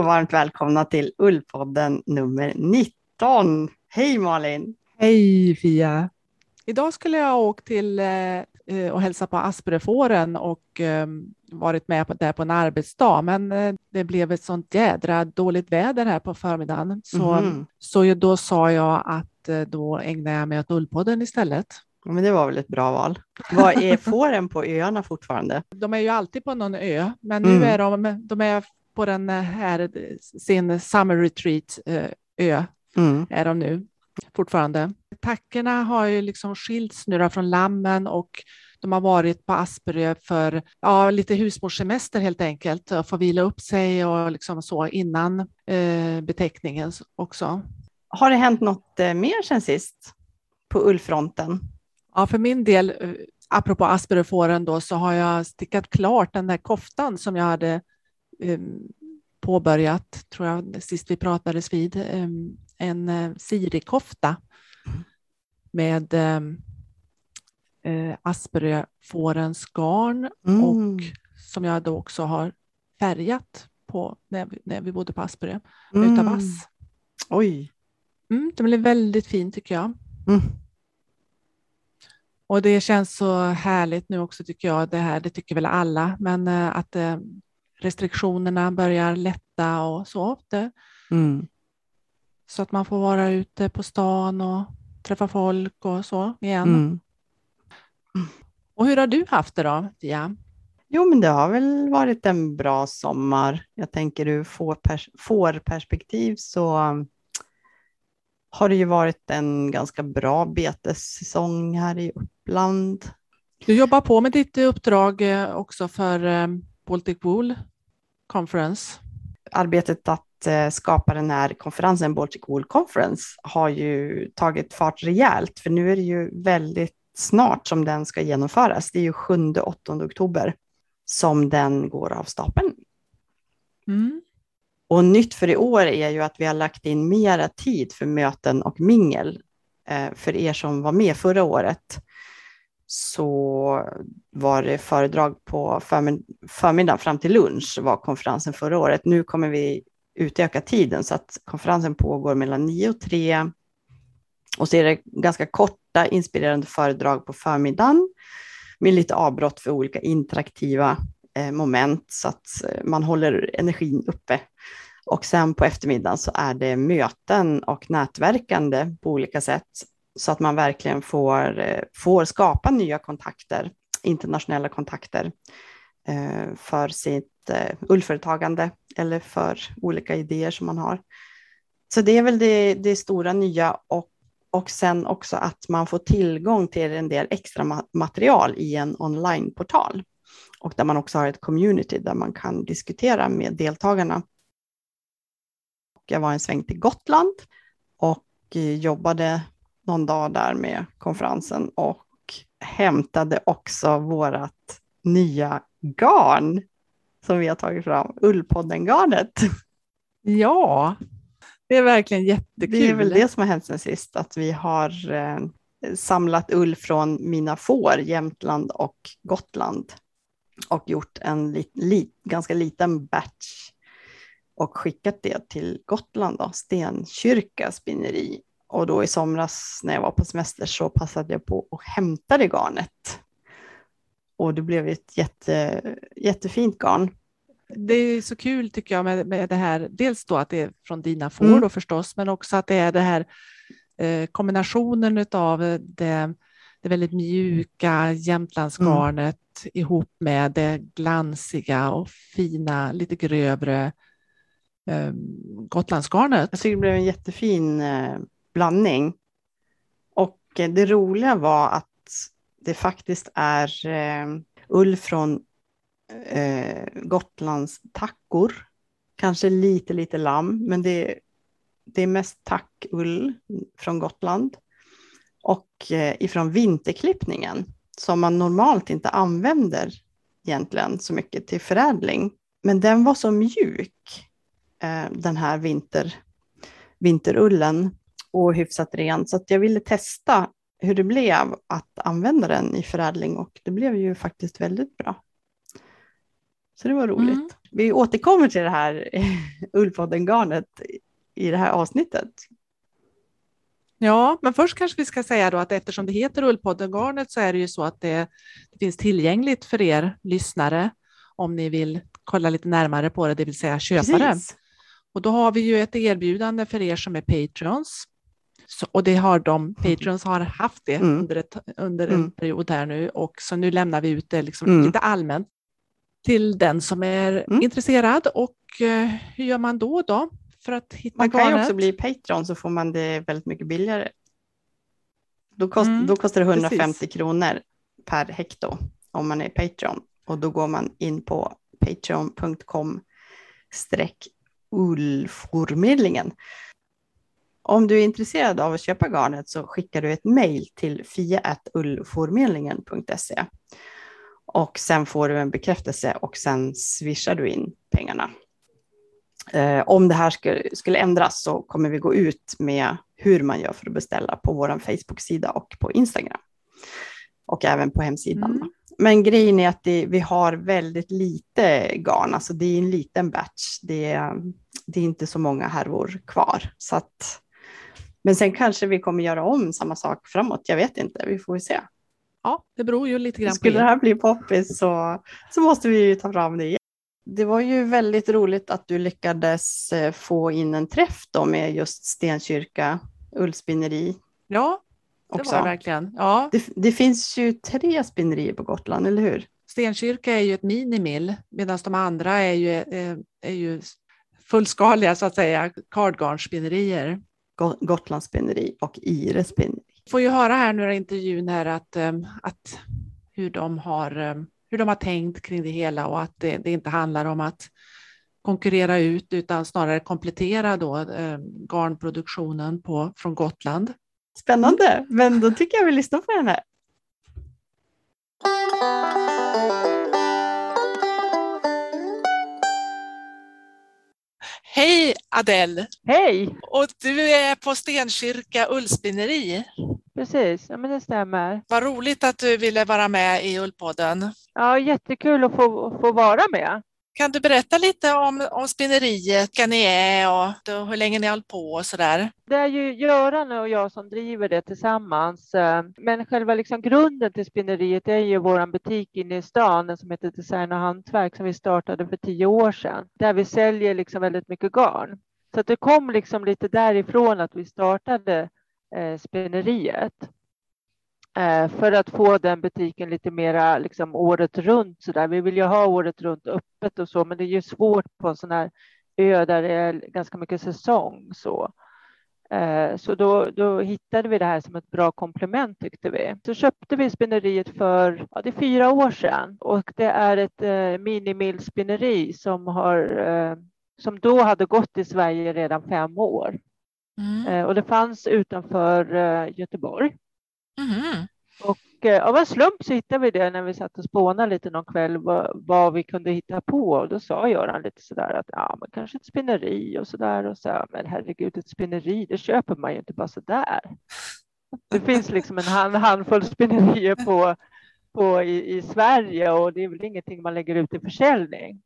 och varmt välkomna till Ullpodden nummer 19. Hej Malin! Hej Fia! Idag skulle jag ha åkt till eh, och hälsa på Asperöfåren och eh, varit med på, där på en arbetsdag, men eh, det blev ett sånt jädra dåligt väder här på förmiddagen. Så, mm. så då sa jag att eh, då ägnar jag mig åt Ullpodden istället. Men det var väl ett bra val. Vad är fåren på öarna fortfarande? De är ju alltid på någon ö, men nu mm. är de, de är på den här sin summer retreat ö mm. är de nu fortfarande. Tackorna har ju liksom skilts nu från lammen och de har varit på Asperö för ja, lite husmorssemester helt enkelt och få vila upp sig och liksom så innan eh, beteckningen också. Har det hänt något eh, mer sen sist på ullfronten? Ja, för min del, eh, apropå Asperöfåren då, så har jag stickat klart den där koftan som jag hade eh, påbörjat, tror jag, sist vi pratades vid, eh, en eh, sirikofta med eh, eh, Asperöfårens garn mm. och som jag då också har färgat på när vi, när vi bodde på Asperö mm. utav vass. Oj! Mm, det blev väldigt fint tycker jag. Mm. Och det känns så härligt nu också tycker jag, det här, det tycker väl alla, men eh, att restriktionerna börjar lätta och så. Det, mm. Så att man får vara ute på stan och träffa folk och så igen. Mm. Och hur har du haft det då, Tia? Jo, men det har väl varit en bra sommar. Jag tänker ur fårperspektiv så har det ju varit en ganska bra betessäsong här i Uppland. Du jobbar på med ditt uppdrag eh, också för eh, Baltic Wool Conference. Arbetet att eh, skapa den här konferensen, Baltic Wool Conference, har ju tagit fart rejält, för nu är det ju väldigt snart som den ska genomföras. Det är ju 7-8 oktober som den går av stapeln. Mm. Och nytt för i år är ju att vi har lagt in mera tid för möten och mingel. Eh, för er som var med förra året så var det föredrag på förmiddagen fram till lunch var konferensen förra året. Nu kommer vi utöka tiden så att konferensen pågår mellan 9 och 3 och så är det ganska korta inspirerande föredrag på förmiddagen med lite avbrott för olika interaktiva eh, moment så att eh, man håller energin uppe. Och sen på eftermiddagen så är det möten och nätverkande på olika sätt så att man verkligen får, eh, får skapa nya kontakter, internationella kontakter eh, för sitt eh, ullföretagande eller för olika idéer som man har. Så det är väl det, det stora nya och och sen också att man får tillgång till en del extra material i en onlineportal. Och där man också har ett community där man kan diskutera med deltagarna. Jag var en sväng till Gotland och jobbade någon dag där med konferensen och hämtade också vårt nya garn som vi har tagit fram, Ullpodden-garnet. Ja, det är verkligen jättekul. Det är väl det som har hänt sen sist, att vi har eh, samlat ull från mina får, Jämtland och Gotland och gjort en li, li, ganska liten batch och skickat det till Gotland, då, Stenkyrka spinneri. Och då i somras när jag var på semester så passade jag på och hämtade garnet. Och det blev ett jätte, jättefint garn det är så kul tycker jag med, med det här, dels då att det är från dina får mm. då förstås, men också att det är det här eh, kombinationen av det, det väldigt mjuka Jämtlandsgarnet mm. ihop med det glansiga och fina, lite grövre eh, Gotlandsgarnet. Jag tycker det blev en jättefin eh, blandning. Och eh, det roliga var att det faktiskt är eh, ull från eh, Gotlands tackor. Kanske lite, lite lamm, men det, det är mest tackull från Gotland. Och eh, ifrån vinterklippningen, som man normalt inte använder egentligen så mycket till förädling. Men den var så mjuk, eh, den här vinter, vinterullen, och hyfsat ren, så jag ville testa hur det blev att använda den i förädling och det blev ju faktiskt väldigt bra. Så det var roligt. Mm. vi återkommer till det här ullpodden-garnet i det här avsnittet. Ja, men först kanske vi ska säga då att eftersom det heter Ullpodden-garnet så är det ju så att det, det, finns tillgängligt för er lyssnare om ni vill kolla lite närmare på det, det vill säga köpa det. Och då har vi ju ett erbjudande för er som är patrons. Så, och det har de, patrons har haft det mm. under, ett, under en mm. period här nu och så nu lämnar vi ut det liksom mm. lite allmänt till den som är mm. intresserad. Och eh, hur gör man då då? För att hitta man kan garnet? ju också bli Patreon så får man det väldigt mycket billigare. Då, kost, mm, då kostar det 150 precis. kronor per hekto om man är Patreon. Och då går man in på patreon.com streck ullformedlingen. Om du är intresserad av att köpa garnet så skickar du ett mejl till fia.ullformedlingen.se och sen får du en bekräftelse och sen swishar du in pengarna. Eh, om det här skulle, skulle ändras så kommer vi gå ut med hur man gör för att beställa på vår Facebook-sida och på Instagram. Och även på hemsidan. Mm. Men grejen är att det, vi har väldigt lite garn, alltså det är en liten batch. Det, det är inte så många härvor kvar. Så att, men sen kanske vi kommer göra om samma sak framåt, jag vet inte, vi får se. Ja, det beror ju lite grann Skulle på Skulle det här bli poppis så, så måste vi ta fram det igen. Det var ju väldigt roligt att du lyckades eh, få in en träff då med just Stenkyrka ullspinneri. Ja, det också. var det verkligen. Ja. Det, det, finns ju tre spinnerier på Gotland, eller hur? Stenkyrka är ju ett minimill medan de andra är ju, är, eh, är ju fullskaliga så att säga kardgarnspinnerier. Gotlandsspinneri och Ire spinneri. Får ju höra här nu i intervjun här att, eh, att hur de har hur de har tänkt kring det hela och att det, det inte handlar om att konkurrera ut utan snarare komplettera då, eh, garnproduktionen på, från Gotland. Spännande, men då tycker jag vi lyssnar på den här. Hej Adele! Hej! Och du är på Stenkyrka ullspinneri. Precis, ja, men det stämmer. Vad roligt att du ville vara med i Ullpodden. Ja, jättekul att få, få vara med. Kan du berätta lite om, om spinneriet, vilka ni är och hur länge ni har hållit på och så där? Det är ju Göran och jag som driver det tillsammans. Eh, men själva liksom grunden till spinneriet är ju vår butik inne i stan som heter Design och hantverk som vi startade för tio år sedan. Där vi säljer liksom väldigt mycket garn. Så det kom liksom lite därifrån att vi startade eh, spinneriet. Eh, för att få den butiken lite mera liksom året runt. Så där. Vi vill ju ha året runt öppet och så, men det är ju svårt på en sån här ö där det är ganska mycket säsong. Så, eh, så då, då hittade vi det här som ett bra komplement tyckte vi. Så köpte vi spinneriet för ja, det är fyra år sedan och det är ett eh, minimillspinneri som har eh, som då hade gått i Sverige redan fem år. Mm. Eh, och det fanns utanför eh, Göteborg. Mm. Och eh, av en slump så hittade vi det när vi satt och spånade lite någon kväll vad, vad, vi kunde hitta på. Och då sa Göran lite sådär att ja, men kanske ett spinneri och sådär. Och så, men herregud, ett spinneri, det köper man ju inte bara sådär. Det finns liksom en hand, handfull spinnerier på, på i, i, Sverige och det är väl ingenting man lägger ut i försäljning.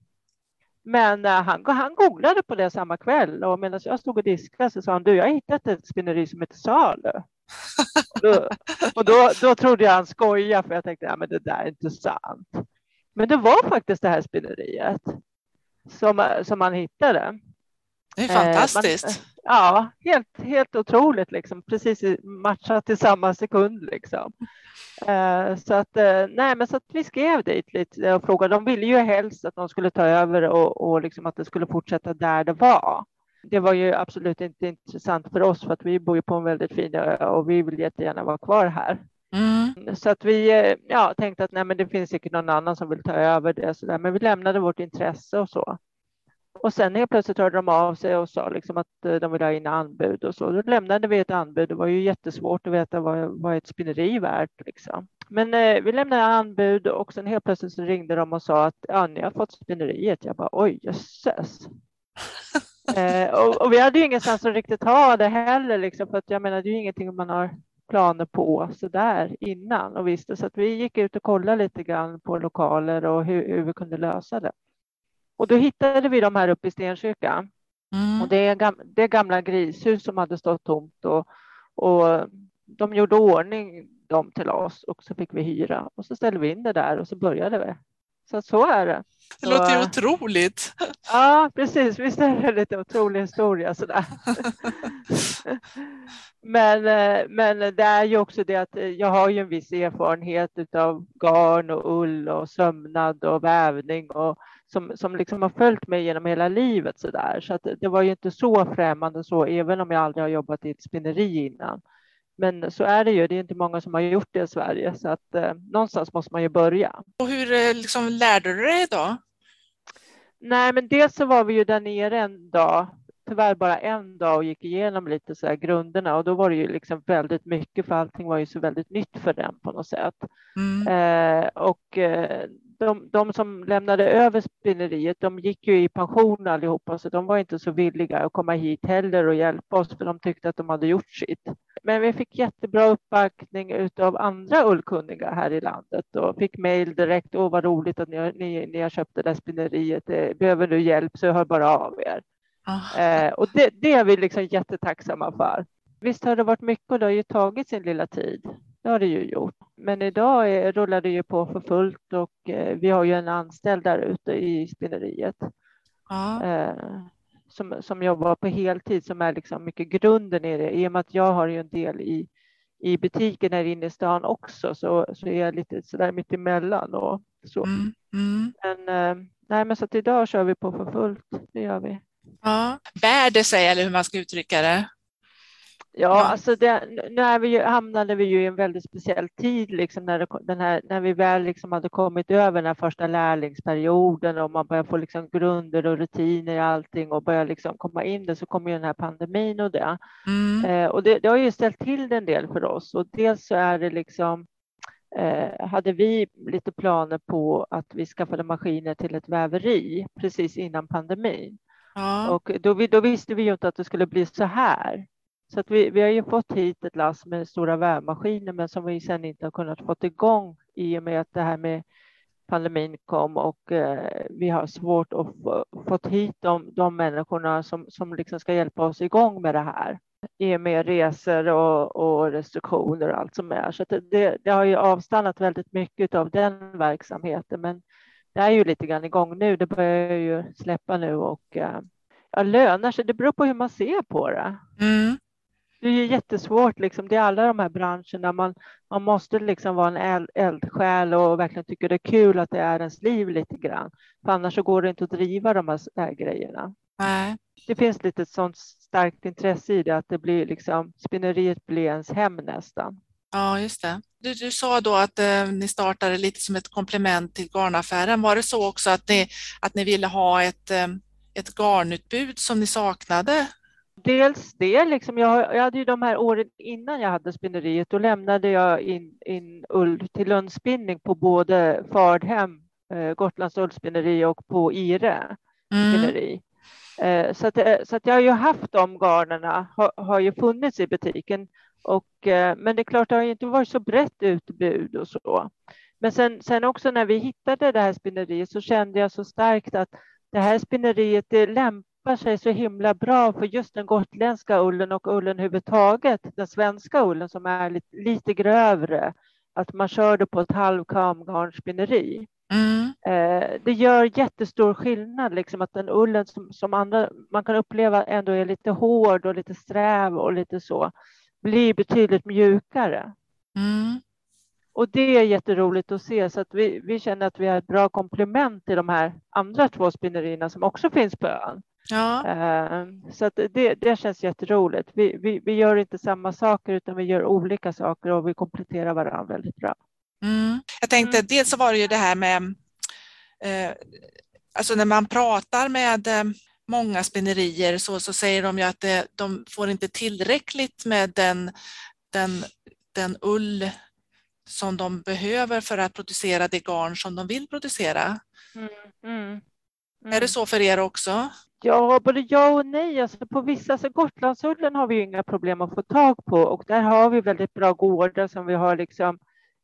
Men eh, han, han googlade på det samma kväll och medan jag stod och diskade så sa han du, jag har hittat ett spinneri som heter Salu och då, och då, då trodde jag han skojade för jag tänkte ja, men det där är inte sant. Men det var faktiskt det här spinneriet som, som man hittade. Det är fantastiskt. Eh, man, ja, helt, helt otroligt liksom. Precis matchat i samma sekund liksom. Eh, så att eh, nej, men så att vi skrev dit lite och frågade. De ville ju helst att de skulle ta över och, och liksom att det skulle fortsätta där det var det var ju absolut inte intressant för oss för att vi bor ju på en väldigt fin ö och vi vill jättegärna vara kvar här. Mm. Så att vi eh, ja, tänkte att nej, men det finns säkert någon annan som vill ta över det, så där. men vi lämnade vårt intresse och så. Och sen helt plötsligt hörde de av sig och sa liksom att eh, de ville ha in anbud och så. Då lämnade vi ett anbud. Det var ju jättesvårt att veta vad, vad ett spinneri är värt. Liksom. Men eh, vi lämnade anbud och sen helt plötsligt så ringde de och sa att ja, ni har fått spinneriet. Jag bara oj jösses. Eh, och, och, vi hade ju ingenstans att riktigt ha det heller, liksom, för att jag menar, det är ju ingenting man har planer på så där innan och visste så att vi gick ut och kollade lite grann på lokaler och hur, hur vi kunde lösa det. Och då hittade vi de här uppe i Stenkyrka. Mm. Och det är, gam det är gamla grishus som hade stått tomt och, och de gjorde ordning dem till oss och så fick vi hyra och så ställde vi in det där och så började vi. Så så är det. Det låter ju otroligt. Ja, precis. Visst är det lite otrolig historia sådär. men, eh, men det är ju också det att jag har ju en viss erfarenhet av garn och ull och sömnad och vävning och som, som liksom har följt mig genom hela livet så där. Så det var ju inte så främmande så, även om jag aldrig har jobbat i ett spinneri innan. Men så är det ju, det är inte många som har gjort det i Sverige, så att eh, någonstans måste man ju börja. Och hur eh, liksom, lärde du dig då? Nej, men dels så var vi ju där nere en dag, tyvärr bara en dag och gick igenom lite så här grunderna och då var det ju liksom väldigt mycket för allting var ju så väldigt nytt för den på något sätt. Mm. Eh, och eh, de, de, som lämnade över spinneriet, de gick ju i pension allihopa, så de var inte så villiga att komma hit heller och hjälpa oss, för de tyckte att de hade gjort sitt. Men vi fick jättebra uppbackning av andra ullkunniga här i landet och fick mejl direkt. Åh, vad roligt att ni, ni, ni har köpt det där spinneriet. Behöver du hjälp så hör bara av er. Oh. Eh, och det, det är vi liksom jättetacksamma för. Visst har det varit mycket och det har ju tagit sin lilla tid. Det har det ju gjort. Men idag är, rullar det ju på för fullt och eh, vi har ju en anställd där ute i spinneriet. Eh, som, som jobbar på heltid som är liksom mycket grunden i det. I och med att jag har ju en del i, i butiken här inne i stan också så, så är jag lite sådär mitt emellan och så. Mm, mm. Men, eh, nej, men så att idag kör vi på för fullt. Det gör vi. Ja. Bär det sig eller hur man ska uttrycka det? Ja, alltså det, nu är vi ju, hamnade vi ju i en väldigt speciell tid, liksom när, det, den här, när vi väl liksom hade kommit över den här första lärlingsperioden och man börjar få liksom grunder och rutiner i allting och börjar liksom komma in det så kommer ju den här pandemin och det. Mm. Eh, och det, det, har ju ställt till det en del för oss och dels så är det liksom eh, hade vi lite planer på att vi skaffade maskiner till ett väveri precis innan pandemin. Ja. Och då, då visste vi ju inte att det skulle bli så här. Så att vi, vi har ju fått hit ett lass med stora vävmaskiner, men som vi sedan inte har kunnat få igång i och med att det här med pandemin kom och eh, vi har svårt att få fått hit de, de människorna som, som liksom ska hjälpa oss igång med det här i och med resor och, och restriktioner och allt som är. Så det, det, har ju avstannat väldigt mycket av den verksamheten, men det är ju lite grann igång nu. Det börjar ju släppa nu och eh, ja, lönar sig. Det beror på hur man ser på det. Mm det är jättesvårt. Liksom. Det är alla de här branscherna. Man, man måste liksom vara en eld, eldsjäl och verkligen tycka det är kul att det är ens liv lite grann. För annars så går det inte att driva de här, grejerna. Nej. Det finns lite sånt starkt intresse i det att det blir liksom spinneriet blir ens hem nästan. Ja, just det. Du, du sa då att eh, ni startade lite som ett komplement till garnaffären. Var det så också att ni, att ni ville ha ett, eh, ett garnutbud som ni saknade dels det, liksom jag, jag hade ju de här åren innan jag hade spinneriet, då lämnade jag in, in ull till lundspinning på både Fardhem, eh, Gotlands ullspinneri och på Ire mm. spinneri. Eh, så, att, eh, så att jag har ju haft de garnerna, har, har ju funnits i butiken. Och, eh, men det är klart, det har inte varit så brett utbud och så. Men sen, sen också när vi hittade det här spinneriet så kände jag så starkt att det här spinneriet det lämpar lämpar sig så himla bra för just den gotländska ullen och ullen överhuvudtaget, den svenska ullen som är lite, lite grövre, att man kör det på ett halvkamgarnspinneri. Mm. Eh, det gör jättestor skillnad, liksom att den ullen som, som andra, man kan uppleva ändå är lite hård och lite sträv och lite så, blir betydligt mjukare. Mm. Och det är jätteroligt att se så att vi, vi känner att vi har ett bra komplement till de här andra två spinnerierna som också finns på ön. Ja. Ehm, så att det, det känns jätteroligt. Vi, vi, vi gör inte samma saker utan vi gör olika saker och vi kompletterar varandra väldigt bra. Mm. Jag tänkte mm. dels så var det ju det här med, eh, alltså när man pratar med eh, många spinnerier så, så säger de ju att det, de får inte tillräckligt med den, den, den ull som de behöver för att producera det garn som de vill producera. Mm. Mm. Är det mm. så för er också? Ja, både ja och nej. Alltså på vissa, alltså Gotlandsullen har vi inga problem att få tag på och där har vi väldigt bra gårdar som vi har liksom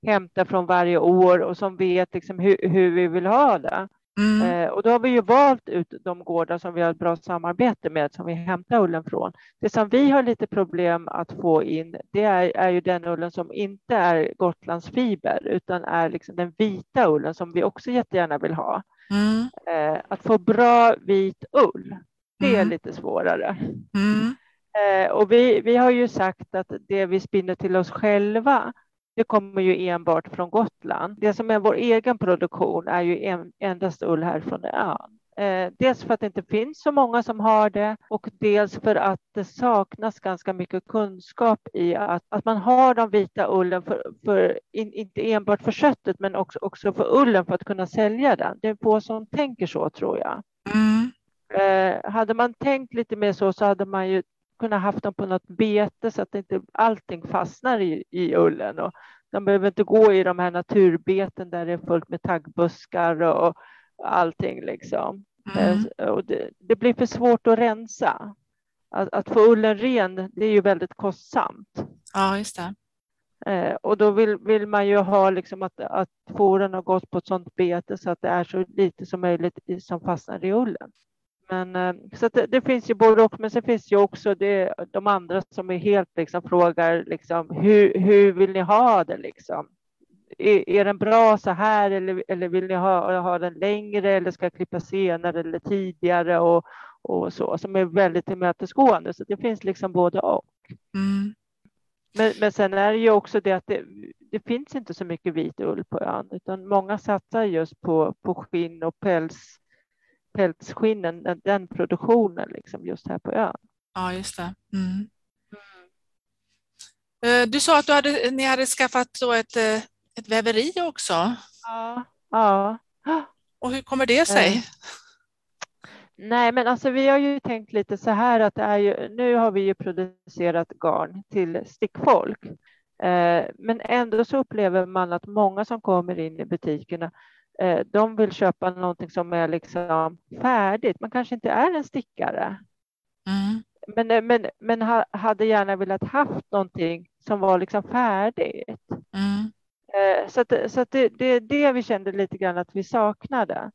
hämtat från varje år och som vet liksom hur, hur vi vill ha det. Mm. Eh, och då har vi ju valt ut de gårdar som vi har ett bra samarbete med, som vi hämtar ullen från. Det som vi har lite problem att få in, det är, är ju den ullen som inte är Gotlandsfiber, utan är liksom den vita ullen som vi också jättegärna vill ha. Mm. Eh, att få bra vit ull, det är mm. lite svårare. Mm. Eh, och vi, vi har ju sagt att det vi spinner till oss själva, det kommer ju enbart från Gotland. Det som är vår egen produktion är ju en, endast ull här från ön. Eh, dels för att det inte finns så många som har det och dels för att det saknas ganska mycket kunskap i att, att man har de vita ullen för, för in, inte enbart för köttet men också, också för ullen för att kunna sälja den. Det är få som tänker så tror jag. Mm. Eh, hade man tänkt lite mer så så hade man ju kunnat haft dem på något bete så att inte allting fastnar i, i ullen. Och de behöver inte gå i de här naturbeten där det är fullt med taggbuskar och allting liksom. Mm. Eh, och det, det, blir för svårt att rensa. Att, att, få ullen ren, det är ju väldigt kostsamt. Ja, just det. Eh, och då vill, vill man ju ha liksom att, att fåren har gått på ett sådant bete så att det är så lite som möjligt som fastnar i ullen. Men, eh, så det, det, finns ju både och, men sen finns ju också det, de andra som är helt liksom frågar liksom, hur, hur vill ni ha det liksom? Är, är den bra så här eller, eller vill ni ha, ha den längre eller ska jag klippa senare eller tidigare och, och så som är väldigt tillmötesgående. Så det finns liksom både och. Mm. Men, men sen är det ju också det att det, det, finns inte så mycket vit ull på ön, utan många satsar just på, på skinn och päls pälsskinnen, den, den produktionen liksom just här på ön. Ja, just det. Mm. Mm. Du sa att du hade, ni hade skaffat då ett, eh, ett väveri också. Ja. ja. Och hur kommer det sig? Eh. Nej, men alltså vi har ju tänkt lite så här att det är ju, nu har vi ju producerat garn till stickfolk. men ändå så upplever man att många som kommer in i butikerna Eh, de vill köpa någonting som är liksom färdigt. Man kanske inte är en stickare. Mm. Men, eh, men, men hade gärna velat haft någonting som var liksom färdigt. Mm. Eh, så, att, så att det, det är det vi kände lite grann att vi saknade.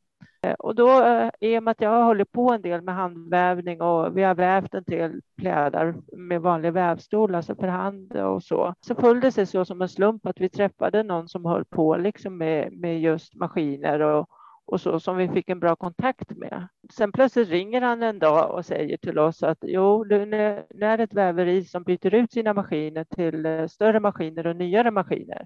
Eh, och då, eh, i och med att jag har hållit på en del med handvävning och vi har vävt en del plädar med vanlig vävstol, alltså för hand och så, så föll det sig så som en slump att vi träffade någon som höll på liksom med, med just maskiner och, och så som vi fick en bra kontakt med. Sen plötsligt ringer han en dag och säger till oss att jo, nu, är det ett väveri som byter ut sina maskiner till större maskiner och nyare maskiner.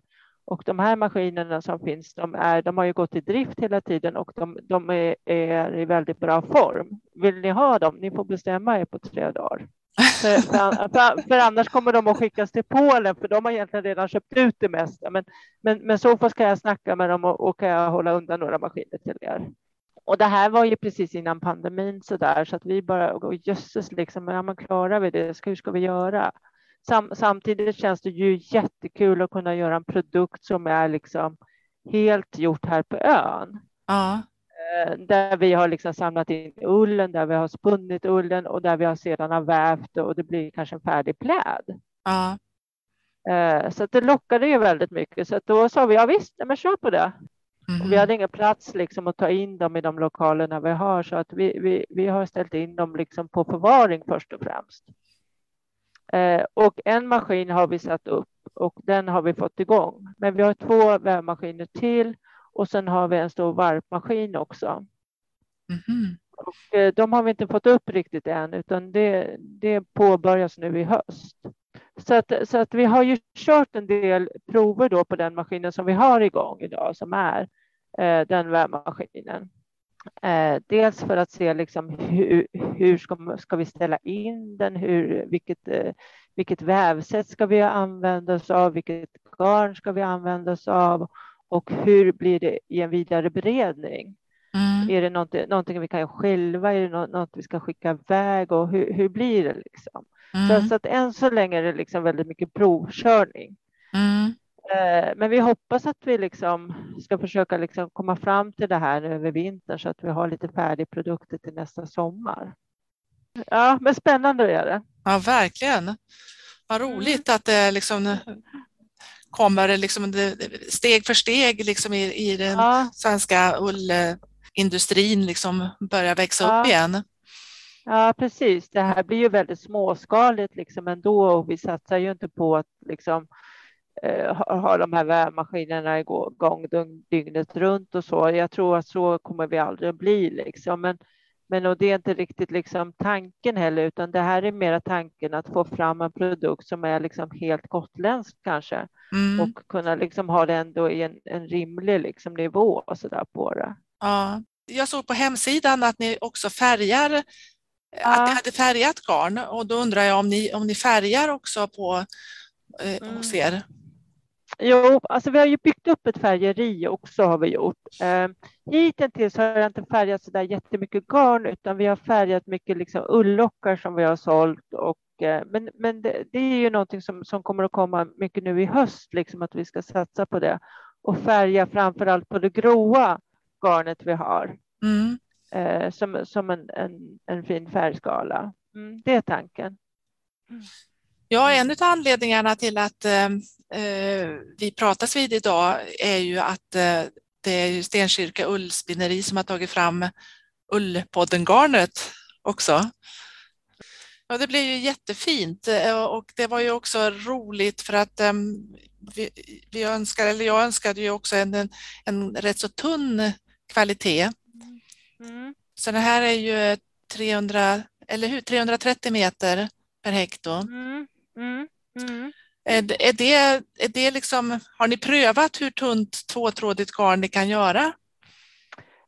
Och de här maskinerna som finns, de, är, de har ju gått i drift hela tiden och de, de är, är, i väldigt bra form. Vill ni ha dem? Ni får bestämma er på tre dagar. För, för, för, annars kommer de att skickas till Polen, för de har egentligen redan köpt ut det mesta. Men, men, men så fall ska jag snacka med dem och, och kan jag hålla undan några maskiner till er. Och det här var ju precis innan pandemin så där, så att vi bara, jösses, liksom, ja, men klarar vi det? Hur ska vi göra? Sam, samtidigt känns det ju jättekul att kunna göra en produkt som är liksom helt gjort här på ön. Ja. Eh, där vi har liksom samlat in ullen, där vi har spunnit ullen och där vi har sedan har vävt och det blir kanske en färdig pläd. Ja. Eh, så det lockade ju väldigt mycket. Så då sa vi, ja visst, men kör på det. Mm. vi hade ingen plats liksom att ta in dem i de lokalerna vi har, så att vi, vi, vi har ställt in dem liksom på förvaring först och främst. Eh, och en maskin har vi satt upp och den har vi fått igång. Men vi har två vävmaskiner till och sen har vi en stor varpmaskin också. Mm. Och, eh, de har vi inte fått upp riktigt än, utan det, det påbörjas nu i höst. Så att, så att vi har ju kört en del prover då på den maskinen som vi har igång idag, som är eh, den vävmaskinen. Eh, dels för att se liksom hur, hur ska, ska vi ställa in den, hur, vilket, eh, vilket vävsätt ska vi använda oss av, vilket garn ska vi använda oss av och hur blir det i en vidare beredning? Mm. Är det någonting, någonting vi kan göra själva? Är det något, något vi ska skicka iväg och hur, hur blir det liksom? Mm. Så, så, att än så länge är det liksom väldigt mycket provkörning. Mm. Eh, men vi hoppas att vi liksom ska försöka liksom komma fram till det här över vintern så att vi har lite färdig produkter till nästa sommar. Ja, men spännande är det. Ja, verkligen. Vad mm. roligt att det liksom kommer liksom steg för steg liksom i, i den ja. svenska ull, industrin liksom börjar växa Ja. upp igen. Ja, precis. Det här blir ju väldigt småskaligt liksom ändå och vi satsar ju inte på att liksom eh, ha, ha de här vävmaskinerna igång dygn- dygnet runt och så. Jag tror att så kommer vi aldrig att bli liksom. Men, men och det är inte riktigt liksom tanken heller, utan det här är mera tanken att få fram en produkt som är liksom helt gotländsk kanske Mm. och kunna liksom ha det ändå i en, en rimlig liksom nivå och så där på det. Ja. Jag såg på hemsidan att ni också färgar, att ni Ja. hade färgat garn och då undrar jag om ni, om ni färgar också på eh, Mm. hos er? Jo, alltså vi har ju byggt upp ett färgeri också har vi gjort. Eh, hittills har jag inte färgat så där jättemycket garn utan vi har färgat mycket liksom ulllockar som vi har sålt. Och, eh, men men det, det är ju någonting som, som kommer att komma mycket nu i höst, liksom att vi ska satsa på det och färga framför allt på det gråa garnet vi har Mm. eh, som, som en, en, en fin färgskala. Mm, det är tanken. Ja, en av anledningarna till att eh, eh, vi pratas vid idag är ju att eh, det är Stenkyrka ullspinneri som har tagit fram Ullpodden-garnet också. Ja, det blev ju jättefint eh, och det var ju också roligt för att eh, vi, vi önskar, eller jag önskade ju också en, en, en rätt så tunn kvalitet. Mm. Så det här är ju 300, eller hur, 330 meter per hekto. Mm. Mm. Mm. Är det, är det, är det liksom, har ni prövat hur tunt tvåtrådigt garn ni kan göra?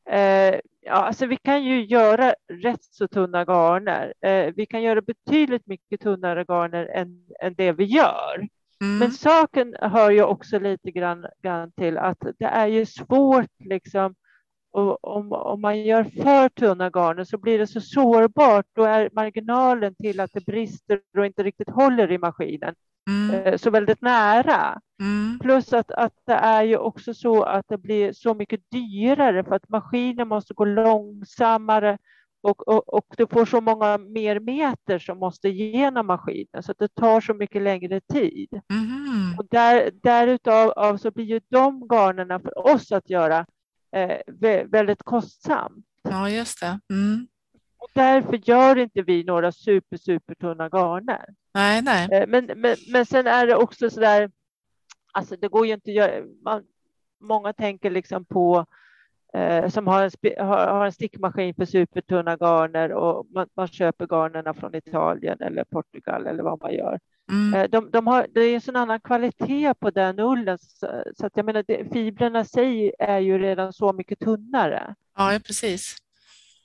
Eh, ja, alltså vi kan ju göra rätt så tunna garner. Eh, vi kan göra betydligt mycket tunnare garner än, än det vi gör. Mm. Men saken hör ju också lite grann, grann till att det är ju svårt liksom och om, om man gör för tunna garner så blir det så sårbart. Då är marginalen till att det brister och inte riktigt håller i maskinen Mm. eh, så väldigt nära. Mm. Plus att, att det är ju också så att det blir så mycket dyrare för att maskinen måste gå långsammare och, och, och du får så många mer meter som måste igenom maskinen så att det tar så mycket längre tid. Mhm. Och där, därutav av så blir ju de garnerna för oss att göra eh, vä- väldigt kostsamt. Ja, just det. Mm. Och därför gör inte vi några super, super tunna garner. Nej, nej. Eh, Men, men, men sen är det också så där, alltså det går ju inte att göra, man, många tänker liksom på eh, som har en, har en stickmaskin för supertunna garner och man, man köper garnerna från Italien eller Portugal eller vad man gör. Mm. Eh, de, de har, det är en sån annan kvalitet på den ullen så, så att jag menar det, fibrerna i sig är ju redan så mycket tunnare. Ja, precis.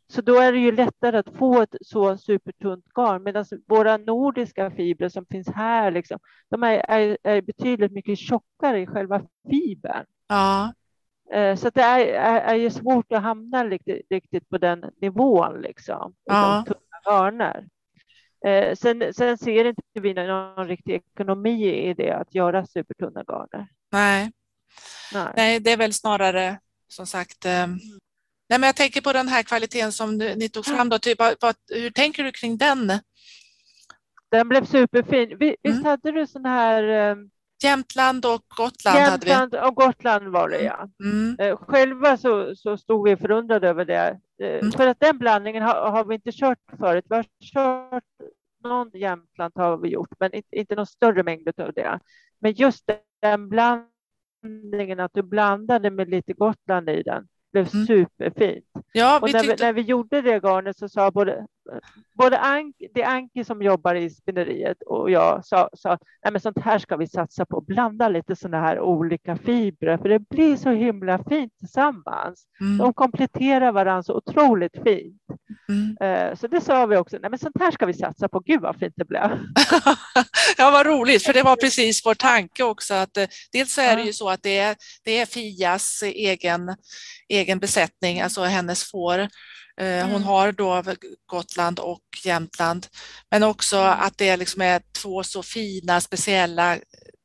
Så då är det ju lättare att få ett så supertunt garn medan våra nordiska fibrer som finns här, liksom, de är, är, är betydligt mycket tjockare i själva fibern. Ja, Eh, Så det är, är, är ju svårt att hamna riktigt, riktigt på den nivån liksom, Ja. tunna garner. Eh, Sen, sen ser inte vi någon riktig ekonomi i det att göra supertunna garner. nej. Nej. nej, det är väl snarare som sagt. Eh, nej, men jag tänker på den här kvaliteten som ni tog fram. Då, typ, vad, hur tänker du kring den? Den blev superfin. Vi, Visst Mm. hade du sån här eh, Jämtland och Gotland hade vi. Jämtland och Gotland var det ja. Mm. Själva så, så stod vi förundrade över det. Eh, Mm. För att den blandningen har, har vi inte kört förut. Vi har kört någon Jämtland har vi gjort, men inte, inte någon större mängd av det. Men just den blandningen, att du blandade med lite Gotland i den, blev Mm. superfint. Ja, Och vi när vi, tyckte, när vi gjorde det garnet så sa både, både Ank, det är Anki som jobbar i spinneriet och jag sa, sa Nej, men sånt här ska vi satsa på. Blanda lite sådana här olika fibrer för det blir så himla fint tillsammans. mm, De kompletterar varandra så otroligt fint. mm. Eh, Så det sa vi också. Nej, men sånt här ska vi satsa på. Gud vad fint det blev. ja, vad roligt, för det var precis vår tanke också. Att, eh, dels är det ju så att det är, det är Fias egen, egen besättning, alltså hennes får. Eh, Hon Mm. har då Gotland och Jämtland, men också Mm. att det liksom är två så fina speciella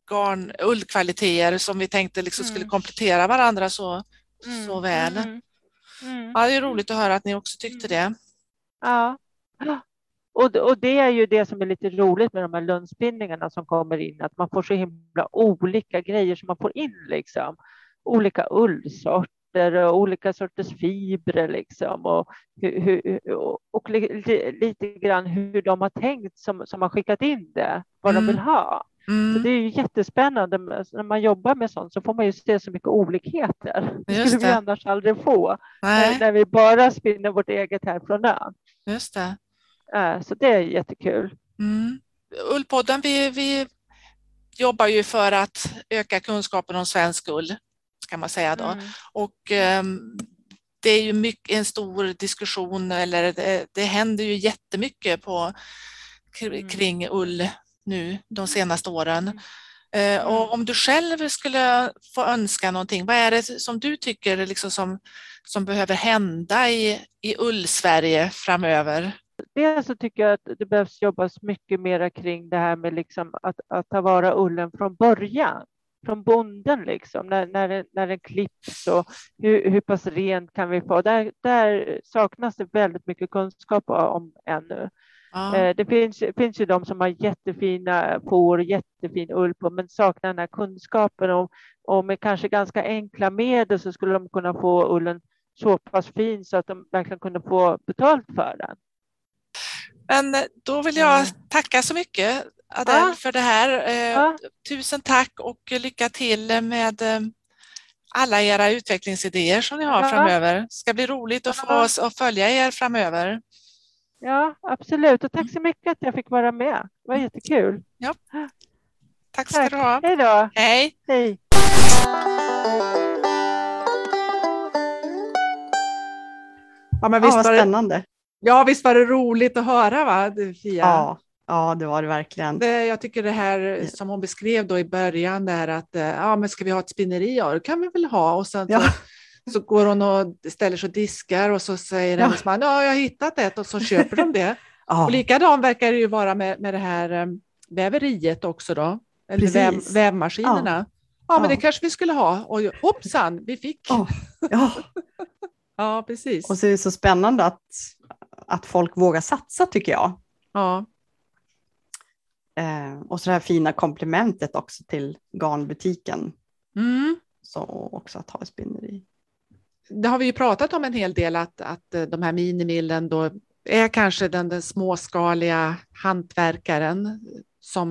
garn, ullkvaliteter som vi tänkte liksom skulle Mm. komplettera varandra så, så väl. Mm. Mm. Ja, det är roligt att höra att ni också tyckte det. Ja. Och, och det är ju det som är lite roligt med de här lönnspinningarna som kommer in, att man får så himla olika grejer som man får in liksom. Olika ullsorter sorter och olika sorters fibrer liksom och, och, och lite grann hur de har tänkt som, som har skickat in det, vad mm. de vill ha. Mm. Så det är ju jättespännande. När man jobbar med sånt så får man ju se så mycket olikheter. Det skulle det. vi annars aldrig få när, när, vi bara spinner vårt eget här från ön. Just det. Så det är jättekul. Mm. Ullpodden, vi, vi jobbar ju för att öka kunskapen om svensk ull, kan man säga då. Mm. Och um, det är ju mycket, en stor diskussion, eller det, det händer ju jättemycket på, mm. kring ull nu de senaste åren. Uh, och mm. om du själv skulle få önska någonting, vad är det som du tycker liksom som, som behöver hända i, i ull-Sverige framöver? Dels så tycker jag att det behövs jobbas mycket mer kring det här med liksom att, att ta vara ullen från början, från bonden, liksom, när, när, när den klipps och hur, hur pass rent kan vi få? Där, där saknas det väldigt mycket kunskap om ännu. Ah. Det finns, finns ju de som har jättefina får och jättefin ull på, men saknar den här kunskapen och, och med kanske ganska enkla medel så skulle de kunna få ullen så pass fin så att de verkligen kunde få betalt för den. Men eh, då vill jag tacka så mycket Adele ja. för det här. Eh, ja. Tusen tack och lycka till med eh, alla era utvecklingsidéer som ni har ja. framöver. Det ska bli roligt att få oss att följa er framöver. Ja, absolut. Och tack så mycket att jag fick vara med. Det var jättekul. Ja. Tack ska tack. du ha. Hej då. Hej. Hej. Ja, men visst ja, vad spännande. Ja, visst var det roligt att höra, va, Fia? Ja, ja det var det verkligen. Det, jag tycker det här som hon beskrev då i början, där att eh, ja, men ska vi ha ett spinneri? Ja, det kan vi väl ha. Och sen ja. så, så går hon och ställer sig och diskar och så säger ja. hennes man, ja, jag har hittat ett och så köper de det. ja. Och likadant verkar det ju vara med, med det här um, väveriet också då, eller väv, vävmaskinerna. Ja. ja, men det kanske vi skulle ha. Och hoppsan, vi fick. Ja. ja. ja, precis. Och så är det så spännande att att folk vågar satsa tycker jag. Ja. Eh, och så det här fina komplementet också till garnbutiken. Mm. Så också att ha ett spinneri. Det har vi ju pratat om en hel del att, att de här minimillen då är kanske den, den småskaliga hantverkaren som,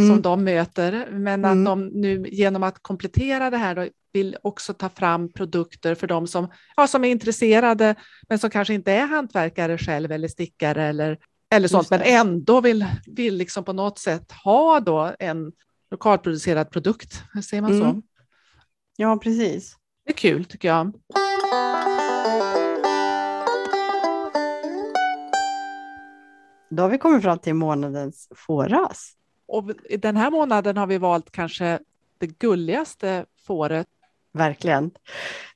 mm. som de möter. Men att mm. de nu genom att komplettera det här då, vill också ta fram produkter för de som, ja, som är intresserade men som kanske inte är hantverkare själv eller stickare eller, eller sånt men ändå vill, vill liksom på något sätt ha då en lokalproducerad produkt. Säger man mm. så? Ja, precis. Det är kul tycker jag. Då har vi kommit fram till månadens fåras. Och den här månaden har vi valt kanske det gulligaste fåret verkligen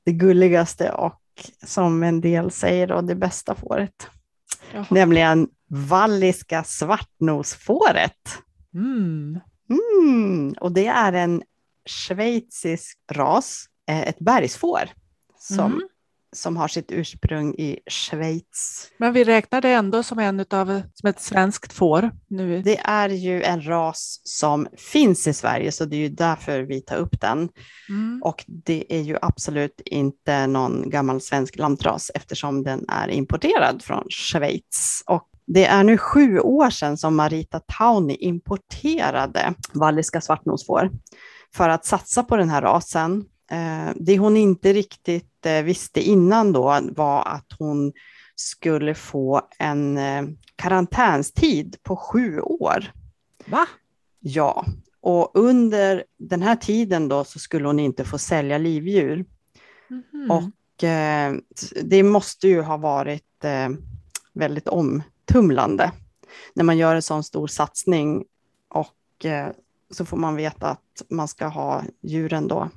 det gulligaste och som en del säger då, det bästa fåret. Jaha. Nämligen valliska svartnosfåret. Mm. Mm, och det är en schweizisk ras, eh, ett bergsfår som mm som har sitt ursprung i Schweiz. Men vi räknar det ändå som, en utav, som ett svenskt får? Nu. Det är ju en ras som finns i Sverige, så det är ju därför vi tar upp den. Mm. Och det är ju absolut inte någon gammal svensk lantras eftersom den är importerad från Schweiz. Och det är nu sju år sedan som Marita Tauni importerade valliska svartnosfår för att satsa på den här rasen. Eh, det hon inte riktigt eh, visste innan då var att hon skulle få en eh, karantänstid på sju år. Va? Ja, och under den här tiden då så skulle hon inte få sälja livdjur. Mm. Och eh, det måste ju ha varit eh, väldigt omtumlande när man gör en sån stor satsning och eh, så får man veta att man ska ha djuren då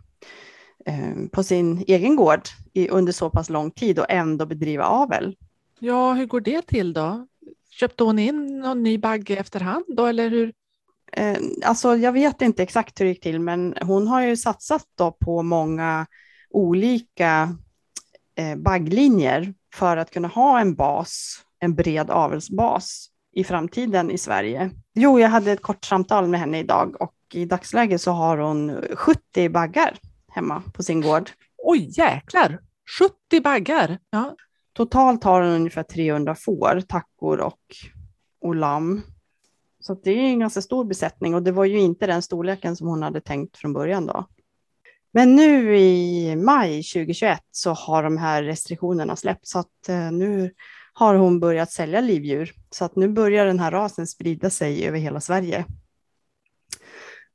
på sin egen gård i, under så pass lång tid och ändå bedriva avel. Ja, hur går det till då? Köpte hon in någon ny bagge efterhand då, eller hur? Eh, alltså, jag vet inte exakt hur det gick till, men hon har ju satsat då på många olika eh, bagglinjer för att kunna ha en bas, en bred avelsbas i framtiden i Sverige. Jo, jag hade ett kort samtal med henne idag och i dagsläget så har hon 70 baggar hemma på sin gård. Oj, jäklar! 70 baggar! Ja. Totalt har den ungefär 300 får, tackor och, och lamm. Så det är en ganska stor besättning och det var ju inte den storleken som hon hade tänkt från början då. Men nu i maj 2021 så har de här restriktionerna släppts så att eh, nu har hon börjat sälja livdjur. Så att nu börjar den här rasen sprida sig över hela Sverige.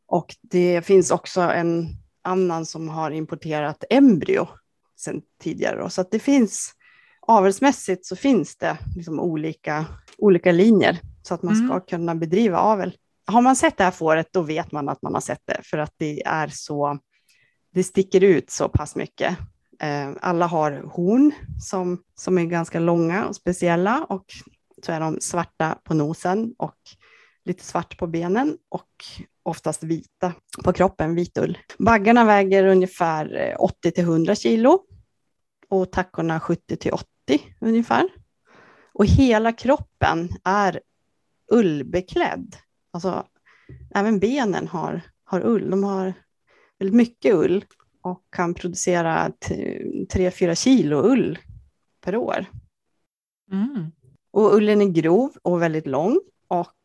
Och det finns också en annan som har importerat embryo sedan tidigare. Då. Så att det finns avelsmässigt så finns det liksom olika, olika linjer så att man ska mm. kunna bedriva avel. Har man sett det här fåret då vet man att man har sett det för att det är så, det sticker ut så pass mycket. Eh, alla har horn som, som är ganska långa och speciella och så är de svarta på nosen och lite svart på benen och oftast vita på kroppen, vit ull. Baggarna väger ungefär 80 till 100 kilo och tackorna 70 till 80 ungefär. Och hela kroppen är ullbeklädd. Alltså, även benen har, har ull. De har väldigt mycket ull och kan producera 3-4 kilo ull per år. Mm. Och ullen är grov och väldigt lång och eh,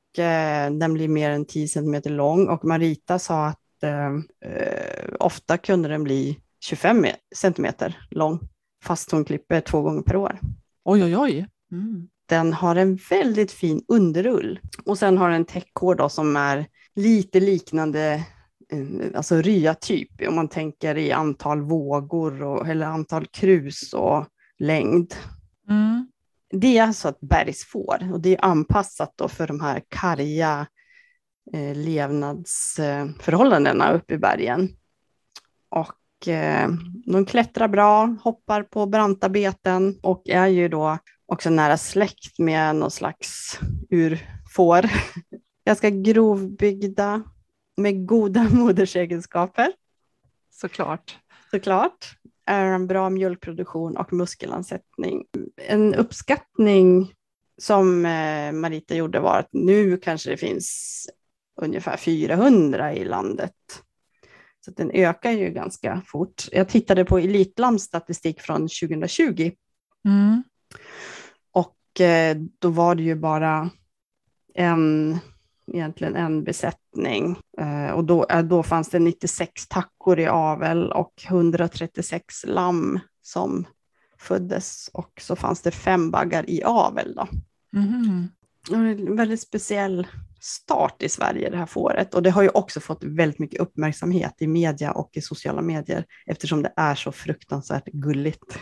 den blir mer än 10 cm lång och Marita sa att eh, eh ofta kunde den bli 25 cm lång fast hon klipper två gånger per år. Oj, oj, oj. Mm. Den har en väldigt fin underull och sen har den täckhår som är lite liknande eh, alltså rya-typ, om man tänker i antal vågor och, eller antal krus och längd. Mm. Det är alltså ett bergsfår och det är anpassat då för de här karga eh, levnadsförhållandena uppe i bergen. Och eh, de klättrar bra, hoppar på branta beten och är ju då också nära släkt med någon slags urfår. Ganska grovbyggda med goda modersegenskaper. Såklart. Såklart. Är en bra mjölkproduktion och muskelansättning. En uppskattning som eh, Marita gjorde var att nu kanske det finns ungefär 400 i landet. Så den ökar ju ganska fort. Jag tittade på Elitlams statistik från 2020. Mm. Och eh, då var det ju bara en, egentligen en besättning. Eh, och då, eh, då fanns det 96 tackor i avel och 136 lamm som föddes. Och så fanns det fem baggar i avel. Då. Mm. En väldigt speciell start i Sverige, det här fåret. Och det har ju också fått väldigt mycket uppmärksamhet i media och i sociala medier eftersom det är så fruktansvärt gulligt.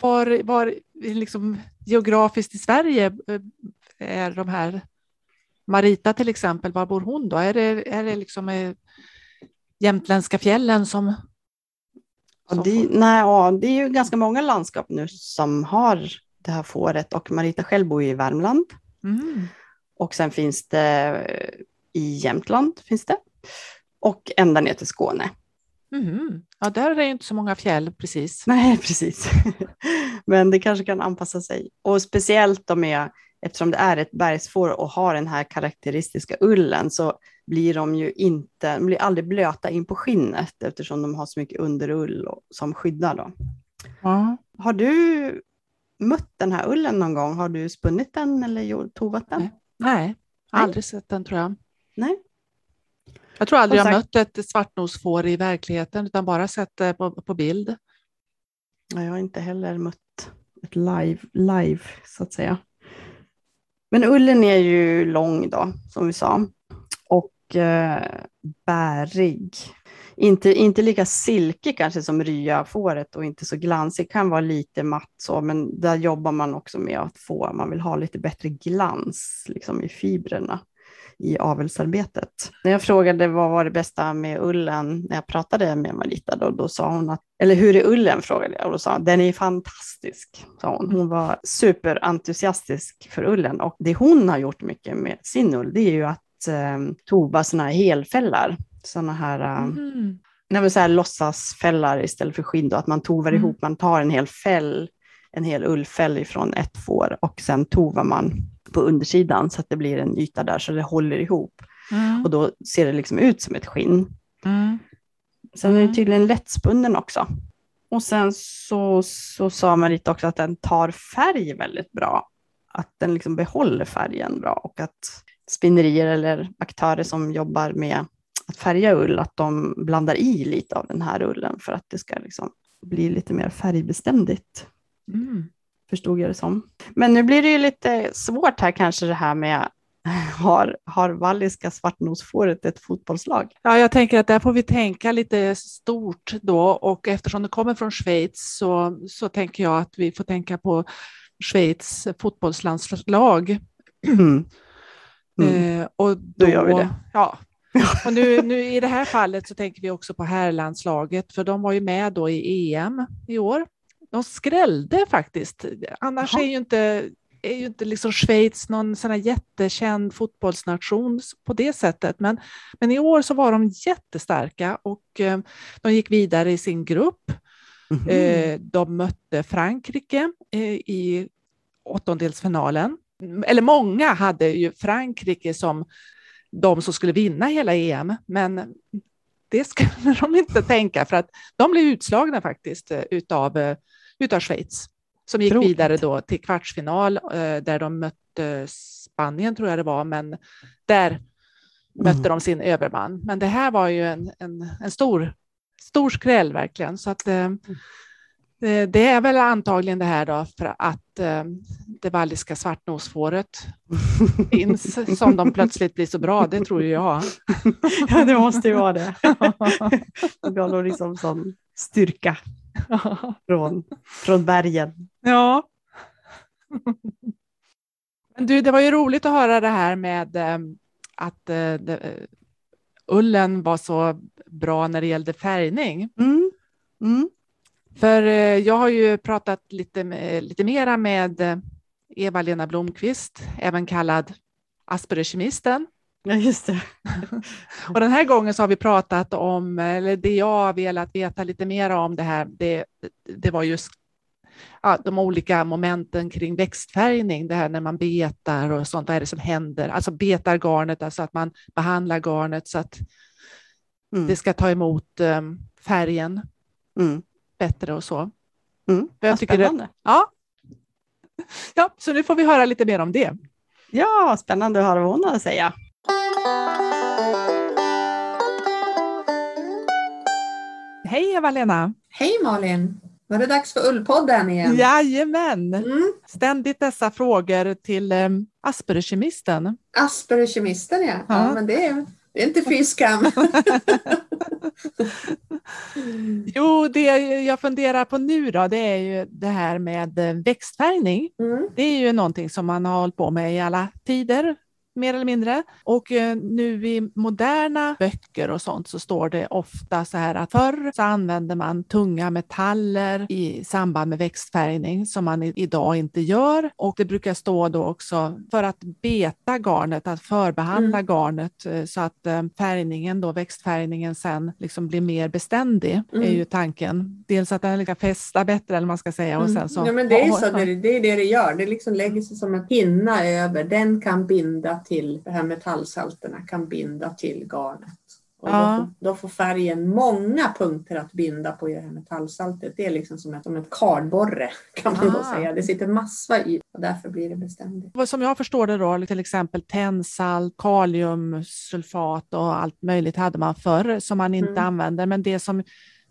Var, var liksom geografiskt i Sverige eh, är de här Marita till exempel, var bor hon då? Är det, är det liksom eh, jämtländska fjällen som... som det, nej, ja, det är ju ganska många landskap nu som har det här fåret och Marita själv bor i Värmland. Mm. Och sen finns det eh, i Jämtland, finns det. Och ända ner till Skåne. Mm. Ja, där är det inte så många fjäll precis. Nej, precis. Men det kanske kan anpassa sig. Och speciellt då med, eftersom det är ett bergsfår och har den här karaktäristiska ullen, så blir de ju inte, de blir aldrig blöta in på skinnet eftersom de har så mycket underull som skyddar. Då. Ja. Har du mött den här ullen någon gång? Har du spunnit den eller tovat den? Nej. Nej, aldrig Nej. sett den tror jag. Nej. Jag tror aldrig jag mött ett svartnosfår i verkligheten utan bara sett det på, på bild. jag har inte heller mött ett live, live så att säga. Men ullen är ju lång då, som vi sa, och eh, bärig. Inte, inte lika silkig kanske som ryafåret och inte så glansig, kan vara lite matt så, men där jobbar man också med att få, man vill ha lite bättre glans liksom i fibrerna i avelsarbetet. När jag frågade vad var det bästa med ullen, när jag pratade med Marita, då, då sa hon att, eller hur är ullen frågade jag, och då sa hon, den är fantastisk, sa hon. Hon var superentusiastisk för ullen och det hon har gjort mycket med sin ull, det är ju att eh, tova sådana här helfällar sådana här, mm. nej, så här låtsasfällar istället för skinn. Då, att man tovar mm. ihop, man tar en hel fäll, en hel ullfäll ifrån ett får och sen tovar man på undersidan så att det blir en yta där så det håller ihop. Mm. Och då ser det liksom ut som ett skinn. Mm. Sen är det mm. tydligen lättspunnen också. Och sen så, så sa Marita också att den tar färg väldigt bra. Att den liksom behåller färgen bra och att spinnerier eller aktörer som jobbar med att färga ull, att de blandar i lite av den här ullen för att det ska liksom bli lite mer färgbeständigt. Mm. Förstod jag det som. Men nu blir det ju lite svårt här kanske det här med har, har Walliska svartnosfåret ett fotbollslag? Ja, jag tänker att där får vi tänka lite stort då och eftersom det kommer från Schweiz så, så tänker jag att vi får tänka på Schweiz fotbollslandslag. Mm. Mm. Eh, och då, då gör vi det. Ja. Och nu, nu i det här fallet så tänker vi också på herrlandslaget, för de var ju med då i EM i år. De skrällde faktiskt. Annars Aha. är ju inte är ju inte liksom Schweiz någon sån jättekänd fotbollsnation på det sättet, men, men i år så var de jättestarka och eh, de gick vidare i sin grupp. Mm -hmm. de mötte Frankrike eh, i åttondelsfinalen. Eller många hade ju Frankrike som de som skulle vinna hela EM, men det skulle de inte tänka för att de blev utslagna faktiskt utav, utav Schweiz som gick Tråkigt. vidare då till kvartsfinal eh, där de mötte Spanien tror jag det var, men där mm. mötte de sin överman. Men det här var ju en, en, en stor, stor skräll verkligen. Så att, eh, det är väl antagligen det här då för att eh, det valliska svartnosfåret finns som de plötsligt blir så bra, det tror jag. ja, det måste ju vara det. det gav nog liksom sån styrka från, från bergen. Ja. Men du, det var ju roligt att höra det här med eh, att eh, det, eh, ullen var så bra när det gällde färgning. Mm. Mm. För jag har ju pratat lite, lite mera med Eva-Lena Blomqvist, även kallad Aspergerkemisten. Ja, just det. och den här gången så har vi pratat om, eller det jag har velat veta lite mer om det här, det, det var just ja, de olika momenten kring växtfärgning, det här när man betar och sånt, vad är det som händer? Alltså betar garnet, alltså att man behandlar garnet så att mm. det ska ta emot um, färgen mm. bättre och så. Mm. Jag tycker spännande. Det, ja. ja, så nu får vi höra lite mer om det. Ja, spännande att höra vad hon har att säga. Hej Eva-Lena! Hej Malin! Var det dags för Ullpodden igen? Jajamän! Mm. Ständigt dessa frågor till um, Aspergerkemisten. Aspergerkemisten ja. ja. ja men det är, det är inte fy skam. jo, det jag funderar på nu då, det är ju det här med eh, växtfärgning. Mm. Det är ju någonting som man har hållit på med i alla tider mer eller mindre. Och eh, nu i moderna böcker och sånt så står det ofta så här att förr så använde man tunga metaller i samband med växtfärgning som man idag inte gör. Och det brukar stå då också för att beta garnet, att förbehandla mm. garnet eh, så att eh, färgningen då, växtfärgningen sen liksom blir mer beständig mm. är ju tanken. Dels att den kan fästa bättre eller man ska säga. Och mm. sen så, ja, men det är så, det, är det det gör. Det liksom lägger sig som en hinna över. Den kan binda till, de här metallsalterna kan binda till garnet. Och ja. då, får, då, får färgen många punkter att binda på i det här metallsaltet. Det är liksom som ett, som ett kardborre kan man ah. då säga. Det sitter massa i och därför blir det beständigt. Som jag förstår det då, till exempel tennsalt, kaliumsulfat och allt möjligt hade man förr som man inte mm. använder. Men det som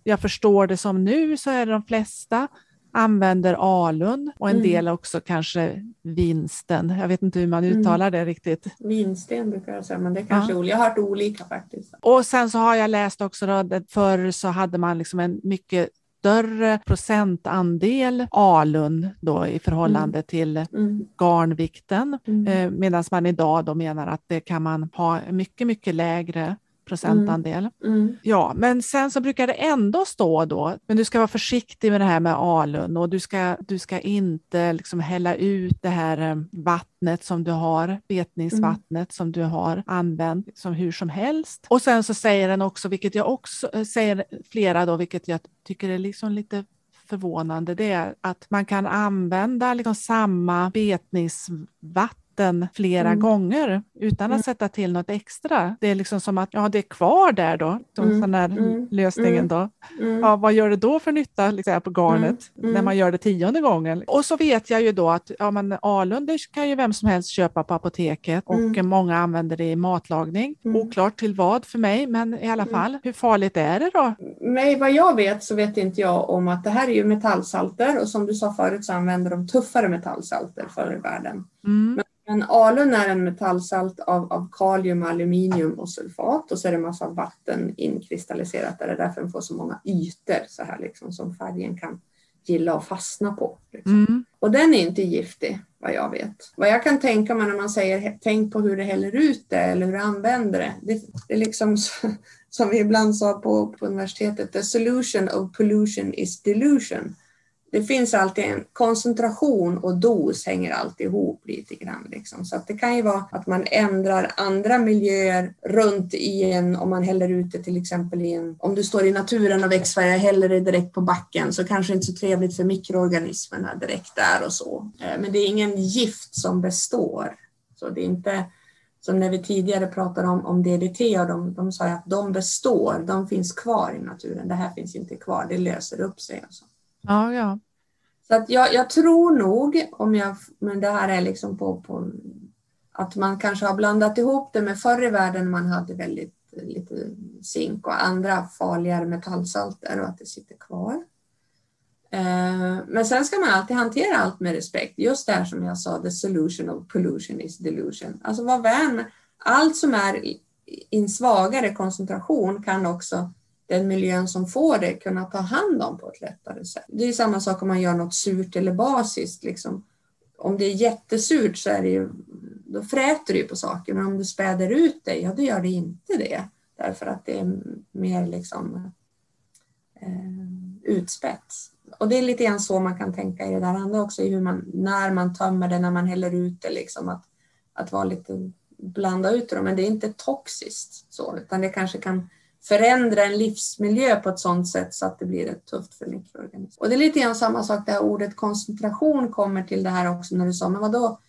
jag förstår det som nu så är det de flesta använder alun och en mm. del också kanske vinsten. Jag vet inte hur man mm. uttalar mm. det riktigt. Vinsten brukar jag säga, men det kanske ja. Jag har hört olika faktiskt. Och sen så har jag läst också att förr så hade man liksom en mycket större procentandel alun då i förhållande mm. till mm. garnvikten, mm. eh, medan man idag då menar att det kan man ha mycket, mycket lägre procentandel. Mm. Mm. Ja, men sen så brukar det ändå stå då, men du ska vara försiktig med det här med alun och du ska, du ska inte liksom hälla ut det här eh, vattnet som du har, betningsvattnet mm. som du har använt som hur som helst. Och sen så säger den också, vilket jag också eh, säger flera då, vilket jag tycker är liksom lite förvånande, det är att man kan använda liksom samma betningsvatten vatten flera Mm. gånger utan att Mm. sätta till något extra. Det är liksom som att ja, det är kvar där då, Mm. den här Mm. lösningen Mm. då. Mm. Ja, vad gör det då för nytta liksom, på garnet när man gör det tionde gången? Och så vet jag ju då att ja, men alun kan ju vem som helst köpa på apoteket och många använder det i matlagning. Oklart till vad för mig, men i alla fall, hur farligt är det då? Nej, vad jag vet så vet inte jag om att det här är ju metallsalter och som du sa förut så använder de tuffare metallsalter förr i världen. Mm. Men alun är en metallsalt av, av kalium, aluminium och sulfat och så är det massa vatten inkristalliserat där. Det är därför den får så många ytor så här liksom som färgen kan gilla att fastna på. Liksom. Mm. Och den är inte giftig vad jag vet. Vad jag kan tänka mig när man säger tänk på hur det häller ut det eller hur du använder det. Det, det är liksom som vi ibland sa på, på universitetet, the solution of pollution is delusion. Det finns alltid en koncentration och dos hänger alltid ihop lite grann. Liksom. Så att det kan ju vara att man ändrar andra miljöer runt i en, om man häller ut det till exempel i en, om du står i naturen och växtfärgar, häller det direkt på backen så kanske inte så trevligt för mikroorganismerna direkt där och så. Eh, men det är ingen gift som består. Så det är inte som när vi tidigare pratade om, om DDT och de, de sa att de består, de finns kvar i naturen. Det här finns inte kvar, det löser upp sig. Och så. Ja, ja. Så att jag, jag tror nog, om jag, men det här är liksom på, på att man kanske har blandat ihop det med förr i världen man hade väldigt lite zink och andra farligare metallsalter och att det sitter kvar. Eh, men sen ska man alltid hantera allt med respekt. Just det här som jag sa, the solution of pollution is delusion. Alltså var vän allt som är i en svagare koncentration kan också den miljön som får det kunna ta hand om på ett lättare sätt. Det är samma sak om man gör något surt eller basiskt. Liksom. Om det är jättesurt så är det ju, då fräter det ju på saker, men om du späder ut det, ja då gör det inte det. Därför att det är mer liksom eh, utspätt. Och det är lite grann så man kan tänka i det där andra också, i hur man, när man tömmer det, när man häller ut det, liksom att, att vara lite, blanda ut det. Men det är inte toxiskt så, utan det kanske kan förändra en livsmiljö på ett sådant sätt så att det blir rätt tufft för mikroorganismer. Och det är lite grann samma sak, det här ordet koncentration kommer till det här också när du sa, men vadå,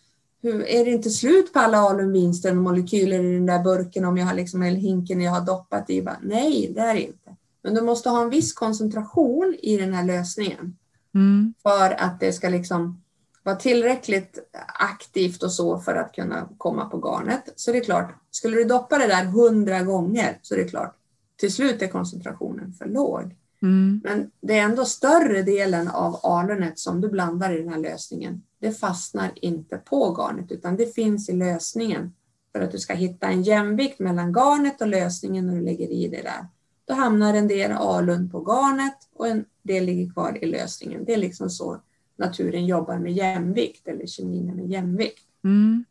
hur, är det inte slut på alla alumvinstenmolekyler i den där burken om jag har liksom, eller hinken jag har doppat i? Bara, Nej, det är det inte. Men du måste ha en viss koncentration i den här lösningen Mm. för att det ska liksom vara tillräckligt aktivt och så för att kunna komma på garnet. Så det är klart, skulle du doppa det där hundra gånger så är det klart, till slut är koncentrationen för låg. Mm. Men det är ändå större delen av alunet som du blandar i den här lösningen. Det fastnar inte på garnet utan det finns i lösningen för att du ska hitta en jämvikt mellan garnet och lösningen när du lägger i det där. Då hamnar en del alun på garnet och en del ligger kvar i lösningen. Det är liksom så naturen jobbar med jämvikt eller kemin med jämvikt. Mm.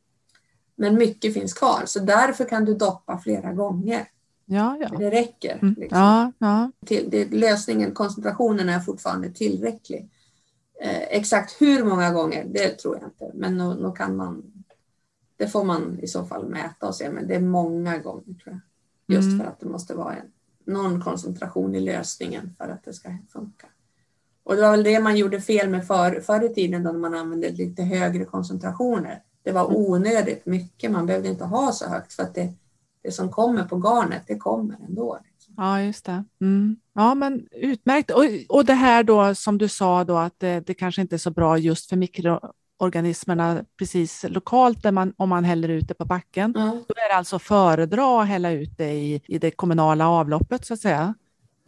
Men mycket finns kvar så därför kan du doppa flera gånger. Ja, ja. Det räcker. Mm. Liksom Ja, ja. till, det, lösningen, koncentrationen är fortfarande tillräcklig. Eh, exakt hur många gånger, det tror jag inte. Men nog, nog kan man, det får man i så fall mäta och se, men det är många gånger tror jag. Just Mm. för att det måste vara en, någon koncentration i lösningen för att det ska funka. Och det var väl det man gjorde fel med för, förr i tiden då man använde lite högre koncentrationer. Det var onödigt mycket, man behövde inte ha så högt för att det, det som kommer på garnet, det kommer ändå. Liksom. Ja, just det. Mm. Ja, men utmärkt. Och, och det här då som du sa då att det, det kanske inte är så bra just för mikroorganismerna precis lokalt där man, om man häller ut det på backen. Ja. Då är det alltså föredra att hälla ut det i, i det kommunala avloppet så att säga.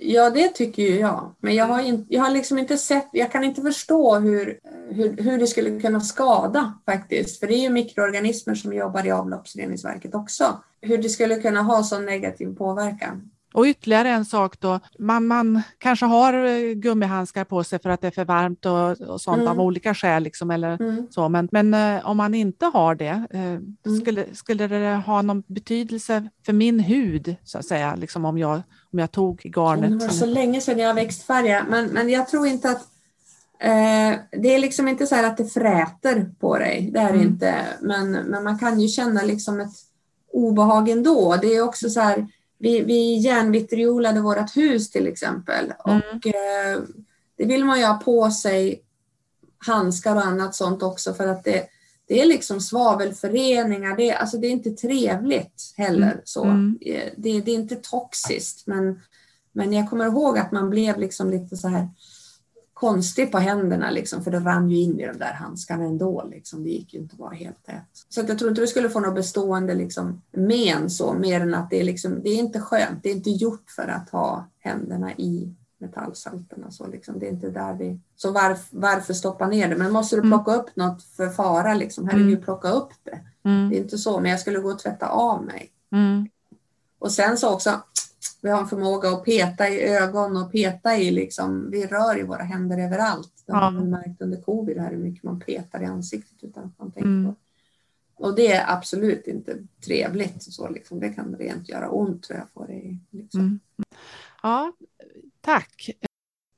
Ja, det tycker ju jag. Men jag har, in, jag har liksom inte sett, jag kan inte förstå hur, hur, hur det skulle kunna skada faktiskt. För det är ju mikroorganismer som jobbar i avloppsreningsverket också. Hur det skulle kunna ha sån negativ påverkan. Och ytterligare en sak då, man, man kanske har eh, gummihandskar på sig för att det är för varmt och, och sånt Mm. av olika skäl. Liksom, eller Mm. så. Men, men eh, om man inte har det, eh, skulle, skulle det ha någon betydelse för min hud så att säga? Liksom om, jag, om jag tog Det garnet? var så länge sedan jag växtfärgade, men, men jag tror inte att eh, det är liksom inte så här att det fräter på dig, det är det Mm. inte. Men, men man kan ju känna liksom ett obehag ändå. Det är också så här, vi, vi järnvitriolade vårt hus till exempel Mm. och eh, det vill man ju ha på sig handskar och annat sånt också för att det, det är liksom svavelföreningar, det är, alltså det är inte trevligt heller. Mm. Så. Mm. Det, det är inte toxiskt, men, men jag kommer ihåg att man blev liksom lite så här konstig på händerna, liksom, för det rann ju in i de där handskarna ändå. Liksom. Det gick ju inte att vara helt tätt. Så att jag tror inte du skulle få något bestående liksom, men så, mer än att det är, liksom, det är inte skönt. Det är inte gjort för att ha händerna i metallsalterna. Så liksom, det är inte där vi... Så varf, varför stoppa ner det? Men måste du Mm. plocka upp något för fara, liksom, herregud, Mm. plocka upp det. Mm. Det är inte så, men jag skulle gå och tvätta av mig. Mm. Och sen så också, vi har en förmåga att peta i ögon och peta i, liksom, vi rör i våra händer överallt. Det har man märkt under covid här hur mycket man petar i ansiktet utan att man tänker Mm. på. Och det är absolut inte trevligt. Så liksom. Det kan rent göra ont tror jag. På det, liksom. Mm. Ja, tack.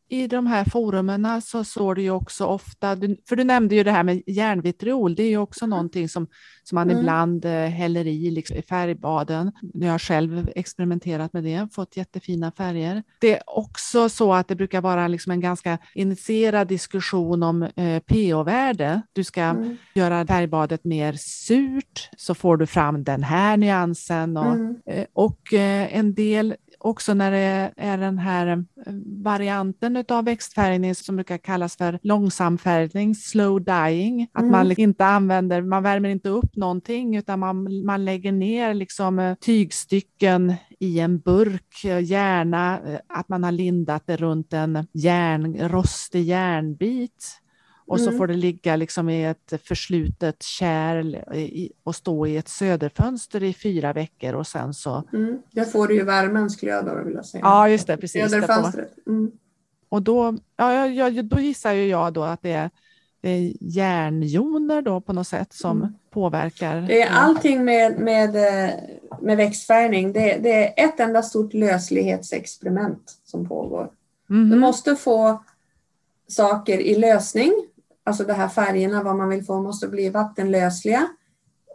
I de här forumen så står det ju också ofta, du- för du nämnde ju det här med järnvitriol, det är ju också någonting som, som man Mm. ibland eh, häller i liksom, i färgbaden. Nu har jag själv experimenterat med det, fått jättefina färger. Det är också så att det brukar vara liksom en ganska initierad diskussion om eh, pH-värde. Du ska Mm. göra färgbadet mer surt så får du fram den här nyansen och Mm. Eh, Och eh, en del också när det är den här eh, varianten av växtfärgning som brukar kallas för långsamfärgning, slow dying, att Mm. man inte använder, man värmer inte upp någonting utan man, man lägger ner liksom eh, tygstycken i en burk, eh, gärna att man har lindat det runt en järn, rostig järnbit. Och så Mm. får det ligga liksom i ett förslutet kärl och stå i ett söderfönster i fyra veckor och sen så Mm. Där får du ju glödare vill jag säga. Ja, just det, precis. Söderfönstret. Mm. Och då, ja, ja, ja, då gissar ju jag då att det är, järnjoner då på något sätt som Mm. påverkar. Det är allting med, med, eh, med växtfärgning. Det, det är ett enda stort löslighetsexperiment som pågår. Mhm. Du måste få saker i lösning. Alltså de här färgerna, vad man vill få, måste bli vattenlösliga.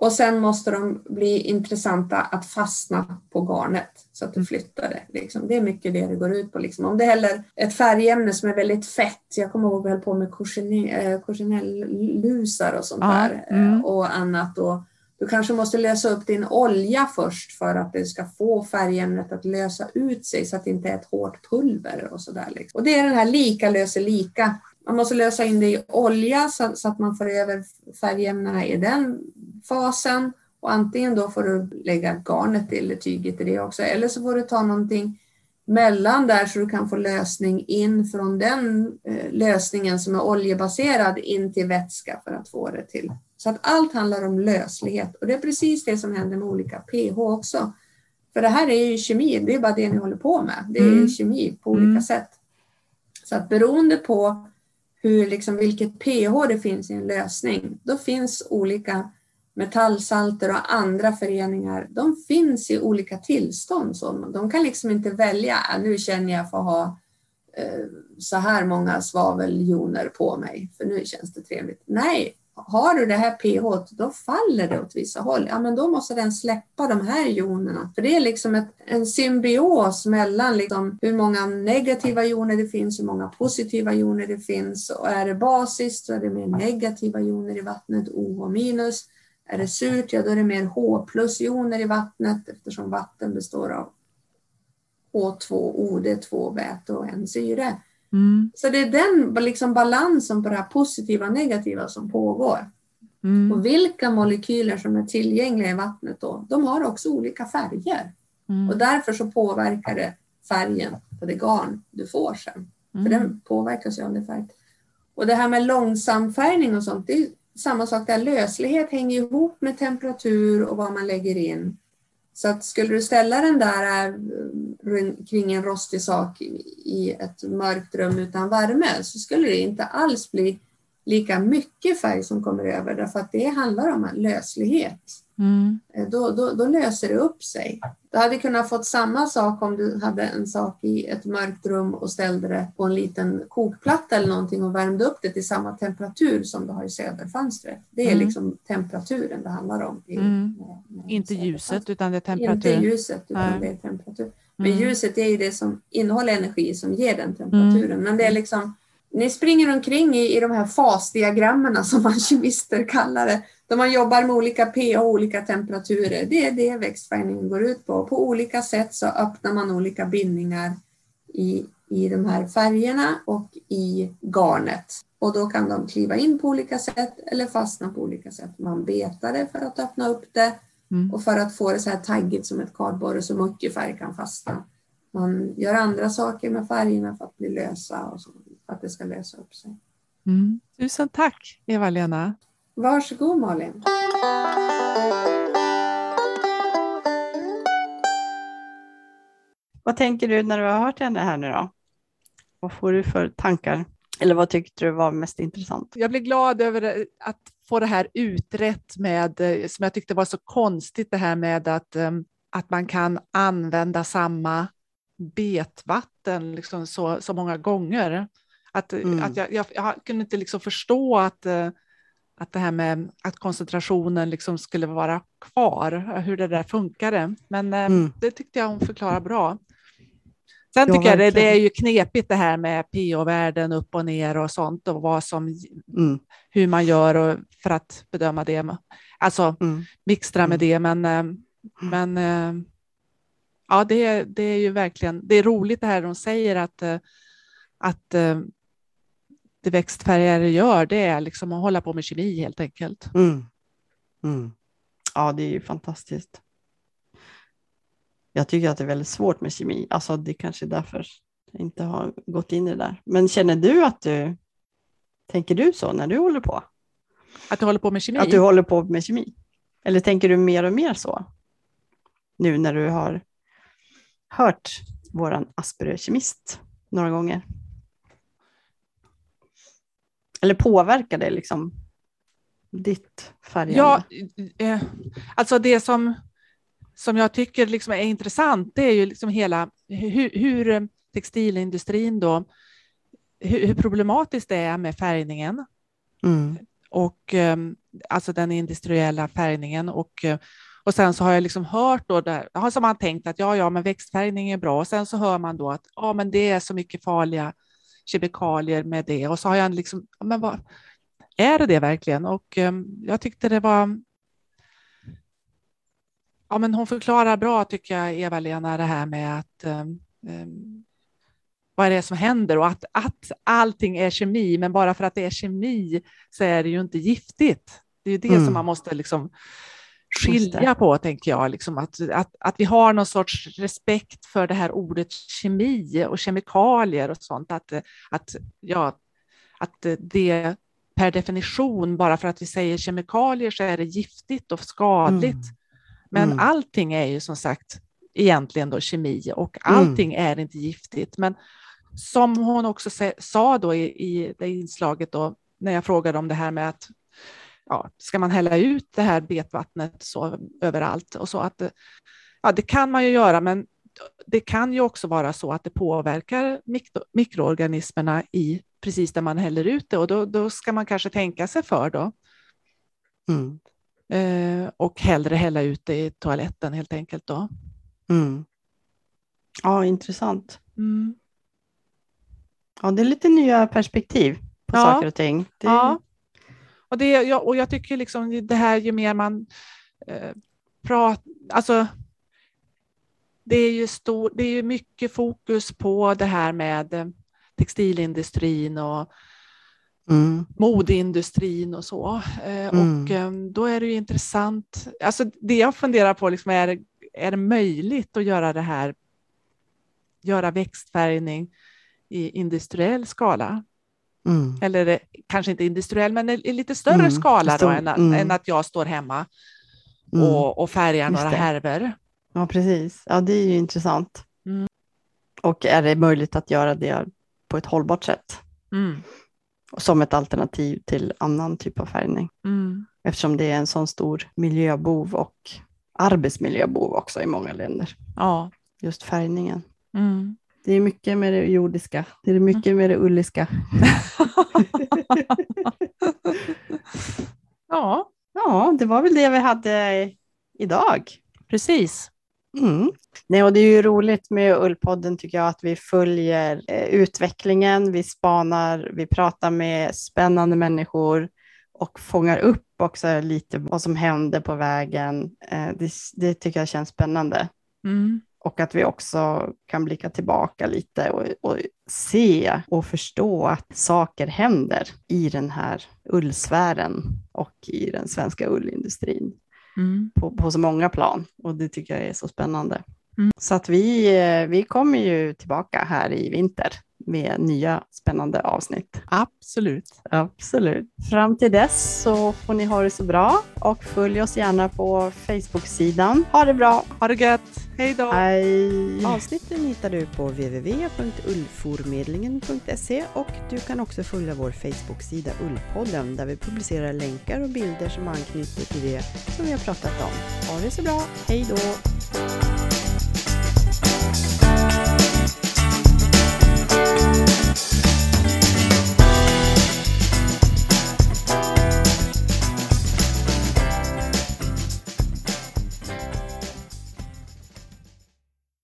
Och sen måste de bli intressanta att fastna på garnet så att du Mm. flyttar det. Liksom. Det är mycket det det går ut på. Liksom. Om det häller ett färgämne som är väldigt fett, jag kommer ihåg att vi höll på med courgenellusar och sånt Ja, där eh, mm. och annat. Och du kanske måste lösa upp din olja först för att det ska få färgämnet att lösa ut sig så att det inte är ett hårt pulver och sådär. Liksom. Och det är den här lika löser lika. Man måste lösa in det i olja så, så att man får över färgämnena i den fasen. Och antingen då får du lägga garnet eller tyget i det också eller så får du ta någonting mellan där så du kan få lösning in från den eh, lösningen som är oljebaserad in till vätska för att få det till. Så att allt handlar om löslighet och det är precis det som händer med olika pH också. För det här är ju kemi, det är bara det ni håller på med. Det är Mm. kemi på olika Mm. sätt. Så att beroende på hur, liksom, vilket pH det finns i en lösning, då finns olika metallsalter och andra föreningar, de finns i olika tillstånd. Så de kan liksom inte välja, äh, nu känner jag för att ha eh, så här många svaveljoner på mig, för nu känns det trevligt. Nej, har du det här pH, då faller det åt vissa håll. Ja, men då måste den släppa de här jonerna. För det är liksom ett, en symbios mellan liksom hur många negativa joner det finns, hur många positiva joner det finns. Och är det basiskt så är det mer negativa joner i vattnet, OH minus. Är det surt, ja då är det mer H plus-joner i vattnet eftersom vatten består av H2O, det är två väte och en syre. Mm, Så det är den liksom balansen på det här positiva och negativa som pågår. mm, Och vilka molekyler som är tillgängliga i vattnet då, de har också olika färger. mm, Och därför så påverkar det färgen på det garn du får sen. För mm. den påverkas ju av det färg. Och det här med långsamfärgning och sånt, det är samma sak där. Löslighet hänger ihop med temperatur och vad man lägger in. Så att skulle du ställa den där eh, kring en rostig sak i- ett mörkt rum utan värme så skulle det inte alls bli lika mycket färg som kommer över därför att det handlar om löslighet. Mm, Eh, Då, då, då löser det upp sig. Du hade kunnat fått samma sak om du hade en sak i ett mörkt rum och ställde det på en liten kokplatta eller någonting och värmde upp det till samma temperatur som du har i söderfönstret. Det är Mm. liksom temperaturen det handlar om. I, Mm. med- med Inte ljuset utan det är Inte temperaturen. ljuset utan Nej. det är temperatur. Men Mm. ljuset är ju det som innehåller energi som ger den temperaturen. Men det är liksom ni springer omkring i, i de här fasdiagrammen som alkemister kallar det, då man jobbar med olika pH och olika temperaturer. Det är det växtfärgningen går ut på. På olika sätt så öppnar man olika bindningar i, i de här färgerna och i garnet. Och då kan de kliva in på olika sätt eller fastna på olika sätt. Man betar det för att öppna upp det mm. och för att få det så här taggigt som ett kardborre så mycket färg kan fastna. Man gör andra saker med färgerna för att bli lösa och så, att det ska lösa upp sig. Mm. Tusen tack Eva-Lena. Varsågod Malin. Vad tänker du när du har hört henne här nu då? Vad får du för tankar? Eller vad tyckte du var mest intressant? Jag blir glad över att få det här utrett med, som jag tyckte var så konstigt, det här med att, eh, att man kan använda samma betvatten liksom så, så många gånger. Att, mm. att jag, jag, jag, kunde inte liksom förstå att, eh, att det här med att koncentrationen liksom skulle vara kvar, hur det där funkade. Men mm. det tyckte jag hon förklarade bra. Sen ja, tycker jag det, det, är ju knepigt det här med pH-värden upp och ner och sånt och vad som, mm. hur man gör och, för att bedöma det. Alltså mm. mixtra med mm. det, men, eh, men eh, ja, det, det är ju verkligen, det är roligt det här de säger att, eh, att det växtfärgare gör, det är liksom att hålla på med kemi helt enkelt. Mm. Mm. Ja, det är ju fantastiskt. Jag tycker att det är väldigt svårt med kemi. Alltså det är kanske är därför jag inte har gått in i det där. Men känner du att du, tänker du så när du håller på? Att du håller på med kemi? Att du håller på med kemi. Eller tänker du mer och mer så? Nu när du har hört våran Asperger-kemist några gånger. Eller påverkar det liksom ditt färgande? Ja, eh, alltså det som som jag tycker liksom är intressant, det är ju liksom hela hur, hur textilindustrin då, hur, hur, problematiskt det är med färgningen. Mm. Och um, alltså den industriella färgningen och och sen så har jag liksom hört då där, har man tänkt att ja, ja, men växtfärgning är bra och sen så hör man då att ja, men det är så mycket farliga kemikalier med det och så har jag liksom, men vad är det det verkligen? Och um, jag tyckte det var Ja, men hon förklarar bra tycker jag, Eva-Lena, det här med att um, vad är det som händer och att, att allting är kemi, men bara för att det är kemi så är det ju inte giftigt. Det är ju det mm. som man måste liksom skilja på, tänker jag, liksom att, att, att vi har någon sorts respekt för det här ordet kemi och kemikalier och sånt, att, att, ja, att det per definition, bara för att vi säger kemikalier så är det giftigt och skadligt. Mm. Men mm. allting är ju som sagt egentligen då kemi och mm. allting mm. är inte giftigt. Men som hon också sa då i, i det inslaget då, när jag frågade om det här med att ja, ska man hälla ut det här betvattnet så överallt och så att ja, det kan man ju göra, men det kan ju också vara så att det påverkar mikro, mikroorganismerna i precis där man häller ut det och då, då ska man kanske tänka sig för då. Mm. Eh, och hellre hälla ut det i toaletten helt enkelt då. Mm. Ja, intressant. Mm. Ja, det är lite nya perspektiv på ja. saker och ting. Det... Ja. Och, det, ja, och jag tycker liksom det här ju mer man eh, pratar, alltså det är ju stor, det är ju mycket fokus på det här med eh, textilindustrin och mm. modeindustrin och så. Eh, mm. Och ehm, då är det ju intressant. Alltså det jag funderar på liksom är, är det möjligt att göra det här, göra växtfärgning i industriell skala? Mm. Eller kanske inte industriell, men i lite större mm. skala då, än, mm. än, att jag står hemma mm. och, och färgar några härvor. Ja, precis. Ja, det är ju intressant. Mm. Och är det möjligt att göra det på ett hållbart sätt? Som ett alternativ till annan typ av färgning. Eftersom det är en sån stor miljöbov och arbetsmiljöbov också i många länder. Ja. Just färgningen. Det är mycket med det jordiska, det är mycket med det ulliska. ja. ja, det var väl det vi hade idag. Precis. Mm. Nej, och det är ju roligt med Ullpodden tycker jag att vi följer eh, utvecklingen, vi spanar, vi pratar med spännande människor och fångar upp också lite vad som händer på vägen. Eh, det, det, tycker jag känns spännande. Mm. Och att vi också kan blicka tillbaka lite och, och, se och förstå att saker händer i den här ullsfären och i den svenska ullindustrin mm. på, på så många plan. Och det tycker jag är så spännande. Mm. Så att vi, eh, vi kommer ju tillbaka här i vinter med nya spännande avsnitt. Absolut. Absolut. Fram till dess så får ni ha det så bra och följ oss gärna på Facebook-sidan. Ha det bra! Ha det gött! Hej då! Hej! Avsnitten hittar du på www.ullformedlingen.se och du kan också följa vår Facebook-sida Ullpodden där vi publicerar länkar och bilder som anknyter till det som vi har pratat om. Ha det så bra! Hej då!